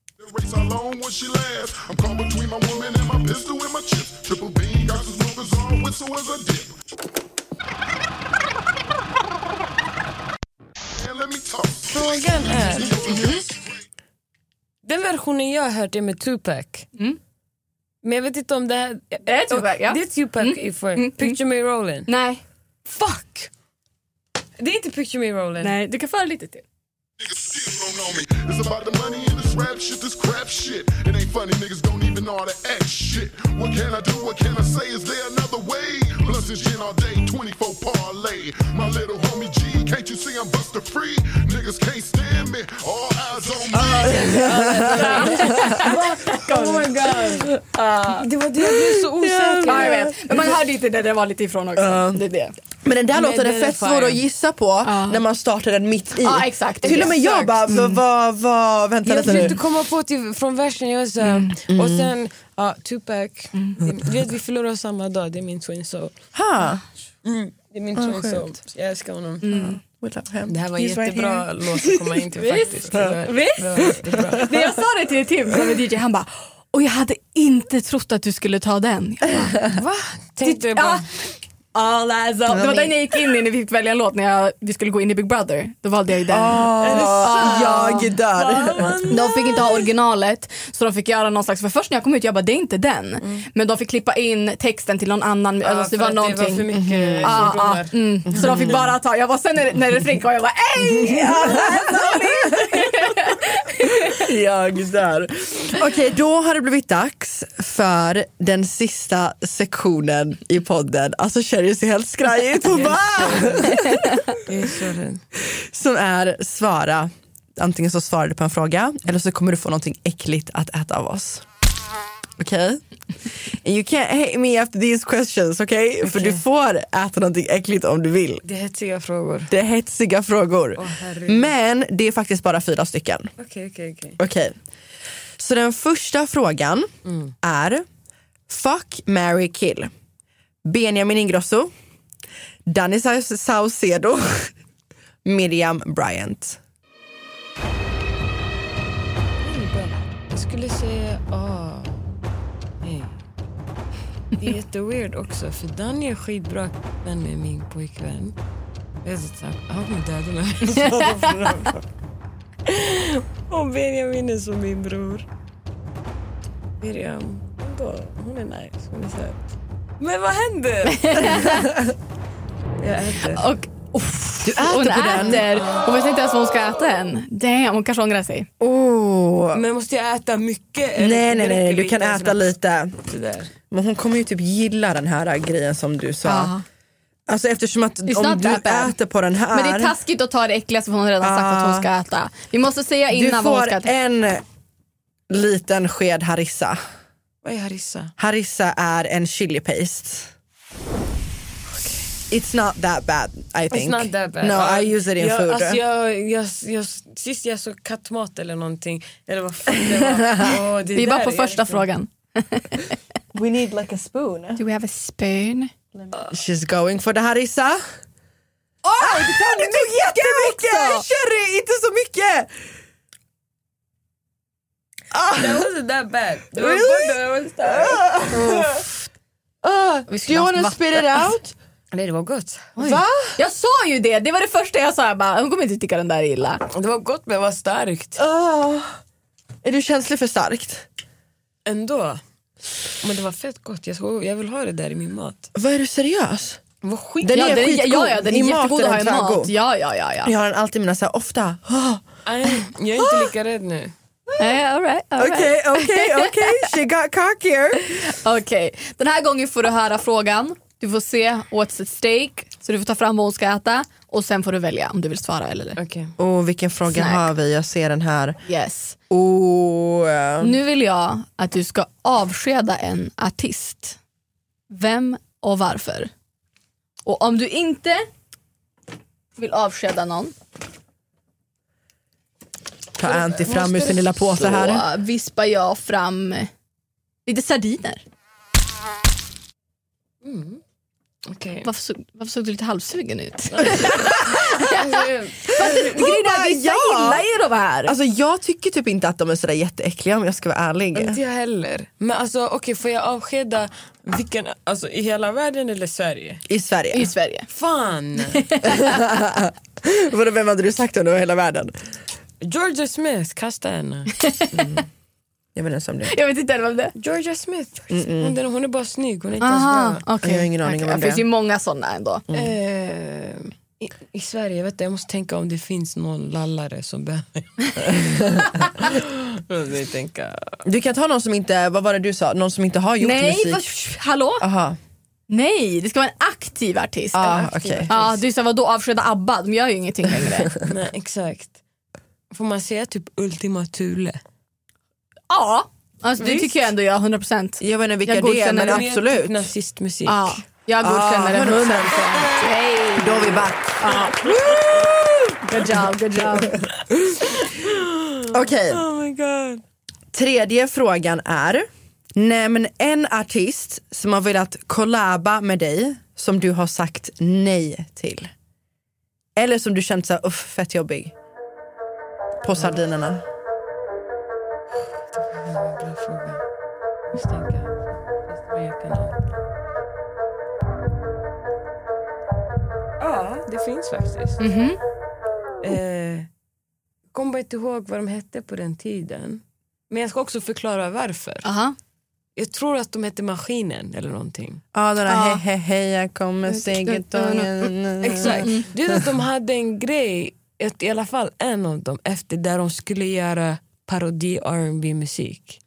Frågan är... Den versionen jag har hört är med Tupac. Men jag vet inte om det här... Det är Tupac, ja. Det är Tupac i för Picture Me Rollin'. Nej. Fuck! Det är inte Picture Me Rollin'. Nej, du kan föra lite till. Niggas still don't know me. It's about the money and this rap shit, this crap shit. It ain't funny, niggas don't even know how to act shit. What can I do? What can I say? Is there another way? Blunts and gin all day, 24 parlay. My little see I'm buster free? Niggas can't stand me. All eyes on me. Oh my god. Det var det jag blev så osäker. Ja, jag vet. Men man hörde inte det det var lite ifrån också. Det är det. Men den där Men låten är fett svår att gissa på när man startar den mitt i. Ja, exakt. Till och med jag bara, vad, vad, vad, vänta Jag lite försökte nu. komma på till, från versen, jag var så här, och sen ja, Tupac. Du vet vi förlorade samma dag, det är min twin soul. Ha. Det är min twin soul. Jag älskar honom. Det här var en right jättebra here. låt att komma in till faktiskt. Visst. När jag sa det till Tim som är DJ, han bara och jag hade inte trott att du skulle ta den. Jag bara, Va? Tänkte jag bara. All eyes on. Det var den jag gick in i när vi fick välja en låt när jag, vi skulle gå in i Big Brother. Då valde jag ju den. Jag dör. De fick inte ha originalet så de fick göra någon slags, för först när jag kom ut jag bara det är inte den. Men de fick klippa in texten till någon annan. alltså, det var någonting. det var för mycket Ah, ah, fördomar. mm. Så de fick bara ta, jag var sen när, när refrängen kom jag bara ey! all eyes on me." Jag dör. Okej, då har det blivit dags för den sista sektionen i podden. Alltså Sherry ser helt skraj ut. Hon bara, Jag är. Som är svara. Antingen så svarar du på en fråga eller så kommer du få någonting äckligt att äta av oss. Okej? And You can't hate me after these questions, okej? För Okej. du får äta någonting äckligt om du vill. Det är hetsiga frågor. Det är hetsiga frågor. Herregud. Men det är faktiskt bara fyra stycken. Okej, okej, okej. Så den första frågan är Fuck, marry, kill. Benjamin Ingrosso, Danny Sa- Saucedo, Miriam Bryant. Jag skulle säga A. Nej. Det är jätteweird också för Danny är skitbra vän med min pojkvän. Jag vet inte, han kommer döda mig. Och Benjamin är som min bror. Miriam, hon är nice, hon är söt. Men vad händer? jag äter. Och, uff, Du äter hon på den? äter. Hon vet inte ens vad hon ska äta än. Damn, hon kanske ångrar sig. Oh. Men måste jag äta mycket? eller Nej, nej, nej, räcker du kan äta som- lite. Sådär. Men hon kommer ju typ gilla den här grejen som du sa. Ja. Alltså eftersom att It's om not du that bad. äter på den här. Men det är taskigt att ta det äckligaste för hon har redan sagt att hon ska äta. Vi måste säga du innan vad hon får ska äta. en liten sked harissa. Vad är harissa? Harissa är en chili paste. It's not that bad I think. It's not that bad. No, I use it in jag, food. Alltså jag, jag, jag, sist jag såg kattmat eller någonting, eller vad fan det var. Åh, det Vi är bara där på första frågan. We need like a spoon. Do we have a spoon? She's going for the harissa. Åh, du tog jättemycket! Cherry, inte så mycket! That wasn't that bad. Det var Really? var starkt. Uh, do you wanna spit it out? Nej det var gott. Va? Jag sa ju det, det var det första jag sa. Jag bara, hon kommer inte tycka den där är illa. Det var gott men det var starkt. Uh, är du känslig för starkt? Ändå. Men det var fett gott. Jag, ska, jag vill ha det där i min mat. Vad är du seriös? Det var skit. Den ja, är den, skitgod. ja, ja, den är I jättegod att ha i mat. Ja, ja, ja. ja. Jag har den alltid med så här, ofta. Oh. Nej, jag är inte lika rädd nu. Eh, all right. Okej, okej, okej. She got cockier. Okej, den här gången får du höra frågan. Du får se what's at stake. Så du får ta fram vad hon ska äta och sen får du välja om du vill svara eller Okej. Oh, vilken fråga Snack. har vi? Jag ser den här. Yes. Oh, eh, Nu vill jag att du ska avskeda en artist. Vem och varför? Och om du inte vill avskeda någon ta Anty fram ur sin lilla påse här. så vispar jag fram lite sardiner. Okej. Varför såg, varför såg du lite halvsugen ut? Alltså, Grejen är att vissa ja. gillar ju de här. Alltså jag tycker typ inte att de är sådär jätteäckliga om jag ska vara ärlig. Inte jag heller. Men alltså okej, får jag avskeda vilken, alltså i hela världen eller Sverige? I Sverige. I Sverige. Fan! Vadå, Vem hade du sagt om det var hela världen? Georgia Smith, kasta henne. Jag vet inte ens om det. Jag vet inte vem det är. Georgia Smith. Hon, den- hon är bara snygg, hon är inte ens Aha, bra. okej. Jag har ingen aning om Okej, vem Det det finns är. ju många sådana ändå. Eh, i, I Sverige, jag vet inte, jag måste tänka om det finns någon lallare som behöver... Jag tänka. Du kan ta någon som inte, vad var det du sa, någon som inte har gjort Nej, musik? vad, hallå? Aha. Nej, det ska vara en aktiv artist. Ah, En aktiv. Ja, du sa vadå avskeda ABBA? De gör ju ingenting längre. Nej, exakt. Får man säga typ Ultima Thule? ja, alltså, det Visst. tycker jag ändå jag 100%. Jag vet inte vilka Jag det är men det. absolut. Typ nazistmusik. Ja, jag godkänner Ah, det 100%. Hey. Då är vi back. Good job, good job. Okej, Oh my god. tredje frågan är Nämn en artist som har velat kollaba med dig som du har sagt nej till. Eller som du känt såhär, uff fett jobbig. På sardinerna. Bra fråga. Måste tänka. Finns det jag? Ja, det finns faktiskt. Mhm. Eh, kommer bara inte ihåg vad de hette på den tiden. Men jag ska också förklara varför. Aha. Jag tror att de hette Maskinen eller någonting. Ja den där hej hej hej jag kommer seggetången. Exakt. Du vet att de hade en grej, att i alla fall en av dem, efter där de skulle göra parodi R&B musik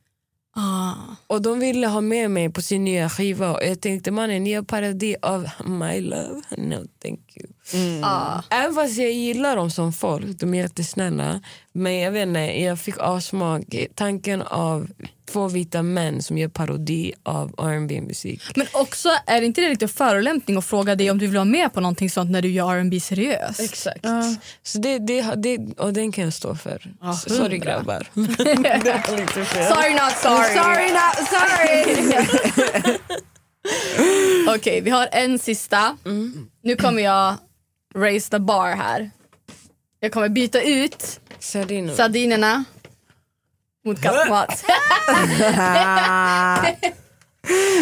Ah. Och de ville ha med mig på sin nya skiva och jag tänkte mannen ni gör parodi av My Love, no thank you. Ah. Även fast jag gillar dem som folk, de är jättesnälla. Men jag vet inte, jag fick avsmak. Tanken av två vita män som gör parodi av R&B musik Men också, är det inte det lite förolämpning att fråga dig om du vill vara med på någonting sånt när du gör R&B seriöst? Exakt. Så det, det, det, och den kan jag stå för. Ja, Sorry grabbar. Sorry not sorry. Sorry not sorry. Okej, vi har en sista. Nu kommer jag raise the bar här. Jag kommer byta ut Sardiner. sardinerna mot kattmat.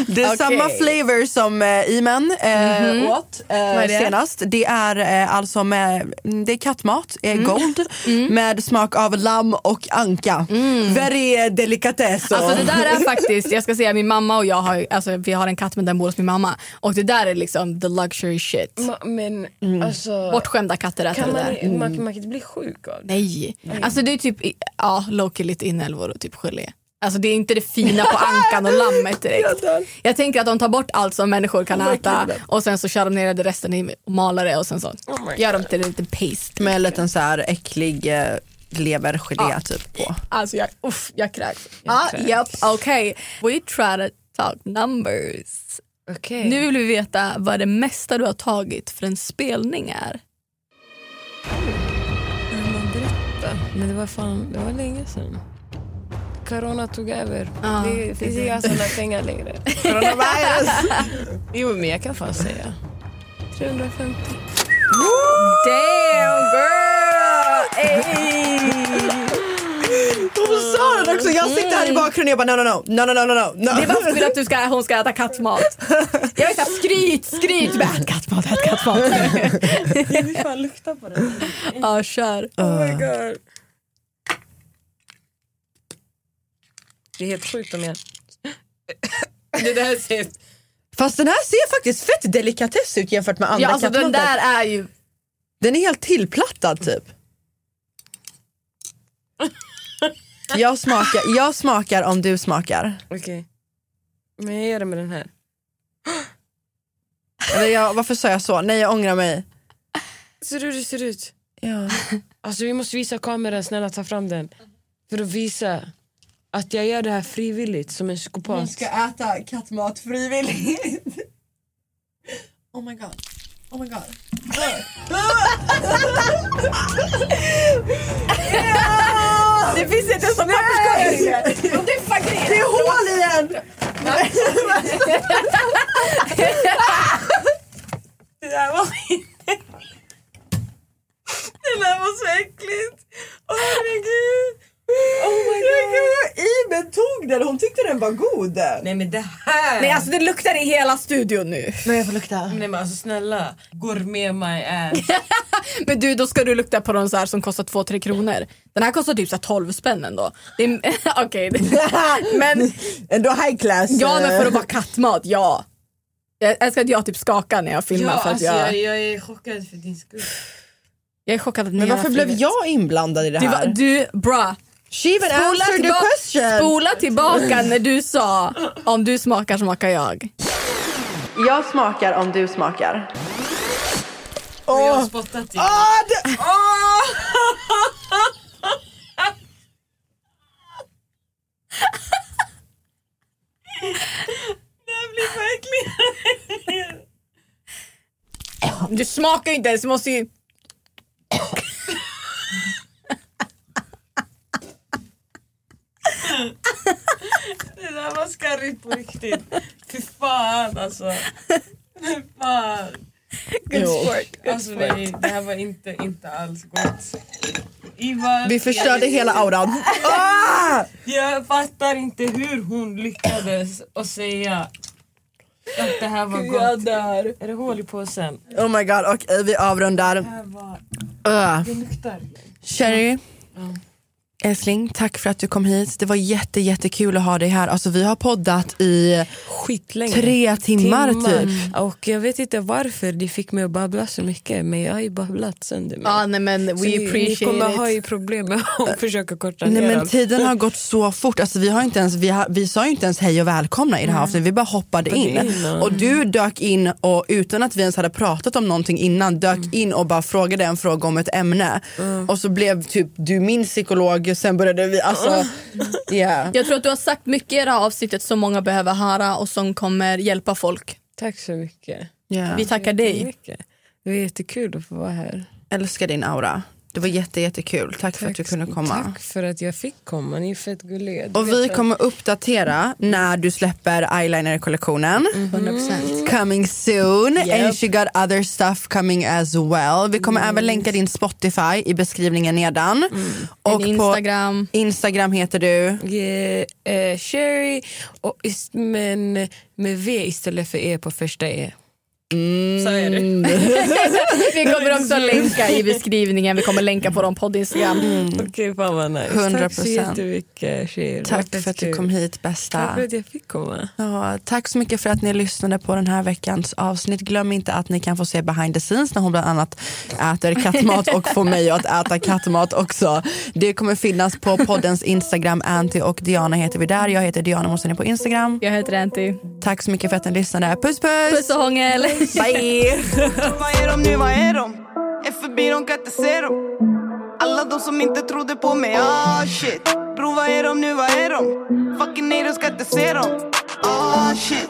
Det är Okej. samma flavor som eh, Iman eh, Mhm. åt eh, det? senast. Det är eh, alltså med, mm, det är kattmat, eh, Mm. gold, med smak av lamm och anka. Very eh, delicatesso. Alltså det där är faktiskt, jag ska säga min mamma och jag har, alltså, vi har en katt men den bor hos min mamma. Och det där är liksom the luxury shit. Ma- Men alltså... Bortskämda katter äter kan det man, där. man, man kan inte bli sjuk av det. Nej. Alltså det är typ, ja, Loki lite inälvor och typ gelé. Alltså det är inte det fina på ankan och lammet direkt. Jag tänker att de tar bort allt som människor kan äta och sen så kör de ner det resten i och malar det och sen så gör de till en liten paste. med en liten så här äcklig eh, levergelé Ja. typ på. Alltså jag, uff, jag kräks. Ah, yep, okay. We try to talk numbers. Okej. Nu vill vi veta vad det mesta du har tagit för en spelning är. berätta. Men det var fan, det var länge sedan. Corona tog över. Ja, det finns inga sådana pengar längre. Coronavirus! jo, men jag kan fan säga. 350. Damn girl! Ey. Hon sa den också, jag sitter här i bakgrunden och jag bara no no no, no no no no no. Det är bara för att du ska, hon ska äta kattmat. Jag vet såhär, skryt, skryt. Bara, Ät kattmat, ät kattmat. Jag vill fan lukta på det. Ja, kör. Oh my god. Det är helt sjukt om jag... det där ser... Fast den här ser faktiskt fett delikatess ut jämfört med andra Ja, alltså den där är ju... Den är helt tillplattad typ. Jag smakar, jag smakar om du smakar. Okej. Men jag gör det med den här. Eller jag, varför sa jag så? Nej jag ångrar mig. Ser du hur det ser ut? Ja. Alltså vi måste visa kameran, snälla ta fram den. För att visa att jag gör det här frivilligt som en psykopat. äta kattmat frivilligt. Oh my god. Oh my god. Det finns inte ens en papperskorg i det. Är fucking... Det är hål i den! Det där var Det där var så äckligt. Åh herregud. Oh my god. Iben tog den, hon tyckte den var god. Nej men det här. Nej alltså det luktar i hela studion nu. Men jag får lukta. Nej men alltså snälla. Gourmet my ass. Men du då ska du lukta på de så här som kostar 2-3 kronor. Den här kostar typ så här 12 spänn ändå. Okej. men Ändå high class. ja men för att vara kattmat, ja. Jag älskar att jag typ skakar när jag filmar ja, för att alltså, jag, jag, jag... jag är chockad för din skull. är chockad att ni Men varför blev jag inblandad i det Du, här? var- du bra. She even Spola, answered the tillba- question. spola tillbaka när du sa om du smakar smakar jag. Jag smakar om du smakar. Och jag har Åh, spottat i ah, det, Det här blir verkligen... Du smakar inte ens, du måste ju... Det där var skarrigt på riktigt. Fy fan alltså. Fy fan. Good sport. Good Alltså sport. nej, det här var inte, inte alls gott. Ivar, vi förstörde jag, hela auran. Ah! jag fattar inte hur hon lyckades att säga att det här var gott. Är det hål i påsen? Oh my god, okej vi avrundar. Det här var... Uh. Det luktar. Sherry, älskling, tack för att du kom hit. Det var jätte, jättekul att ha dig här. Alltså, vi har poddat i Skitlänge. tre timmar, typ. Och jag vet inte varför de fick mig att babbla så mycket men jag har ju babblat sönder mig. Ja nej men we Så ni, ni appreciate kommer it. ha ju problem med att försöka korta Nej, ner men allt. tiden har gått så fort. Alltså, vi, har inte ens, vi, har, vi sa ju inte ens hej och välkomna i det här avsnittet. Vi bara hoppade in. in, ja. Och du dök in och utan att vi ens hade pratat om någonting innan dök Mm. in och bara frågade en fråga om ett ämne. Och så blev typ du min psykolog, sen började vi... Alltså, yeah. Jag tror att du har sagt mycket i det här avsnittet som många behöver höra och som kommer hjälpa folk. Tack så mycket. Yeah. Vi tackar dig. Det var jättekul att få vara här. Älskar din aura. Det var jätte, jättekul. Tack, för att du kunde komma. Tack för att jag fick komma. Ni är fett gulliga. Du Och vi att- kommer uppdatera när du släpper eyeliner-kollektionen. 100%. Coming soon Yep. and she got other stuff coming as well. Vi kommer även länka din Spotify i beskrivningen nedan. Och Din Instagram. på Instagram heter du? Yeah, eh, Sherry, och, men med V istället för E på första E. Så är det. vi kommer också länka i beskrivningen. Vi kommer länka på dem på Instagram. Okej, fan vad nice. 100%. Tack så jättemycket var Tack för att du kom hit bästa. Tack för att jag fick komma. Ja, tack så mycket för att ni lyssnade på den här veckans avsnitt. Glöm inte att ni kan få se behind the scenes när hon bland annat äter kattmat och får mig att äta kattmat också. Det kommer finnas på poddens Instagram. Anty och Diana heter vi där. Jag heter Diana Mosseni på Instagram. Jag heter Anty. Tack så mycket för att ni lyssnade. Puss puss! Puss och hångel. Bye! Vad är de nu, vad är de? Är förbi, de kan inte se dem. Alla de som inte trodde på mig, ah shit. Bro, vad är de nu, vad är de? Fucking nej, de ska inte se dem. Ah shit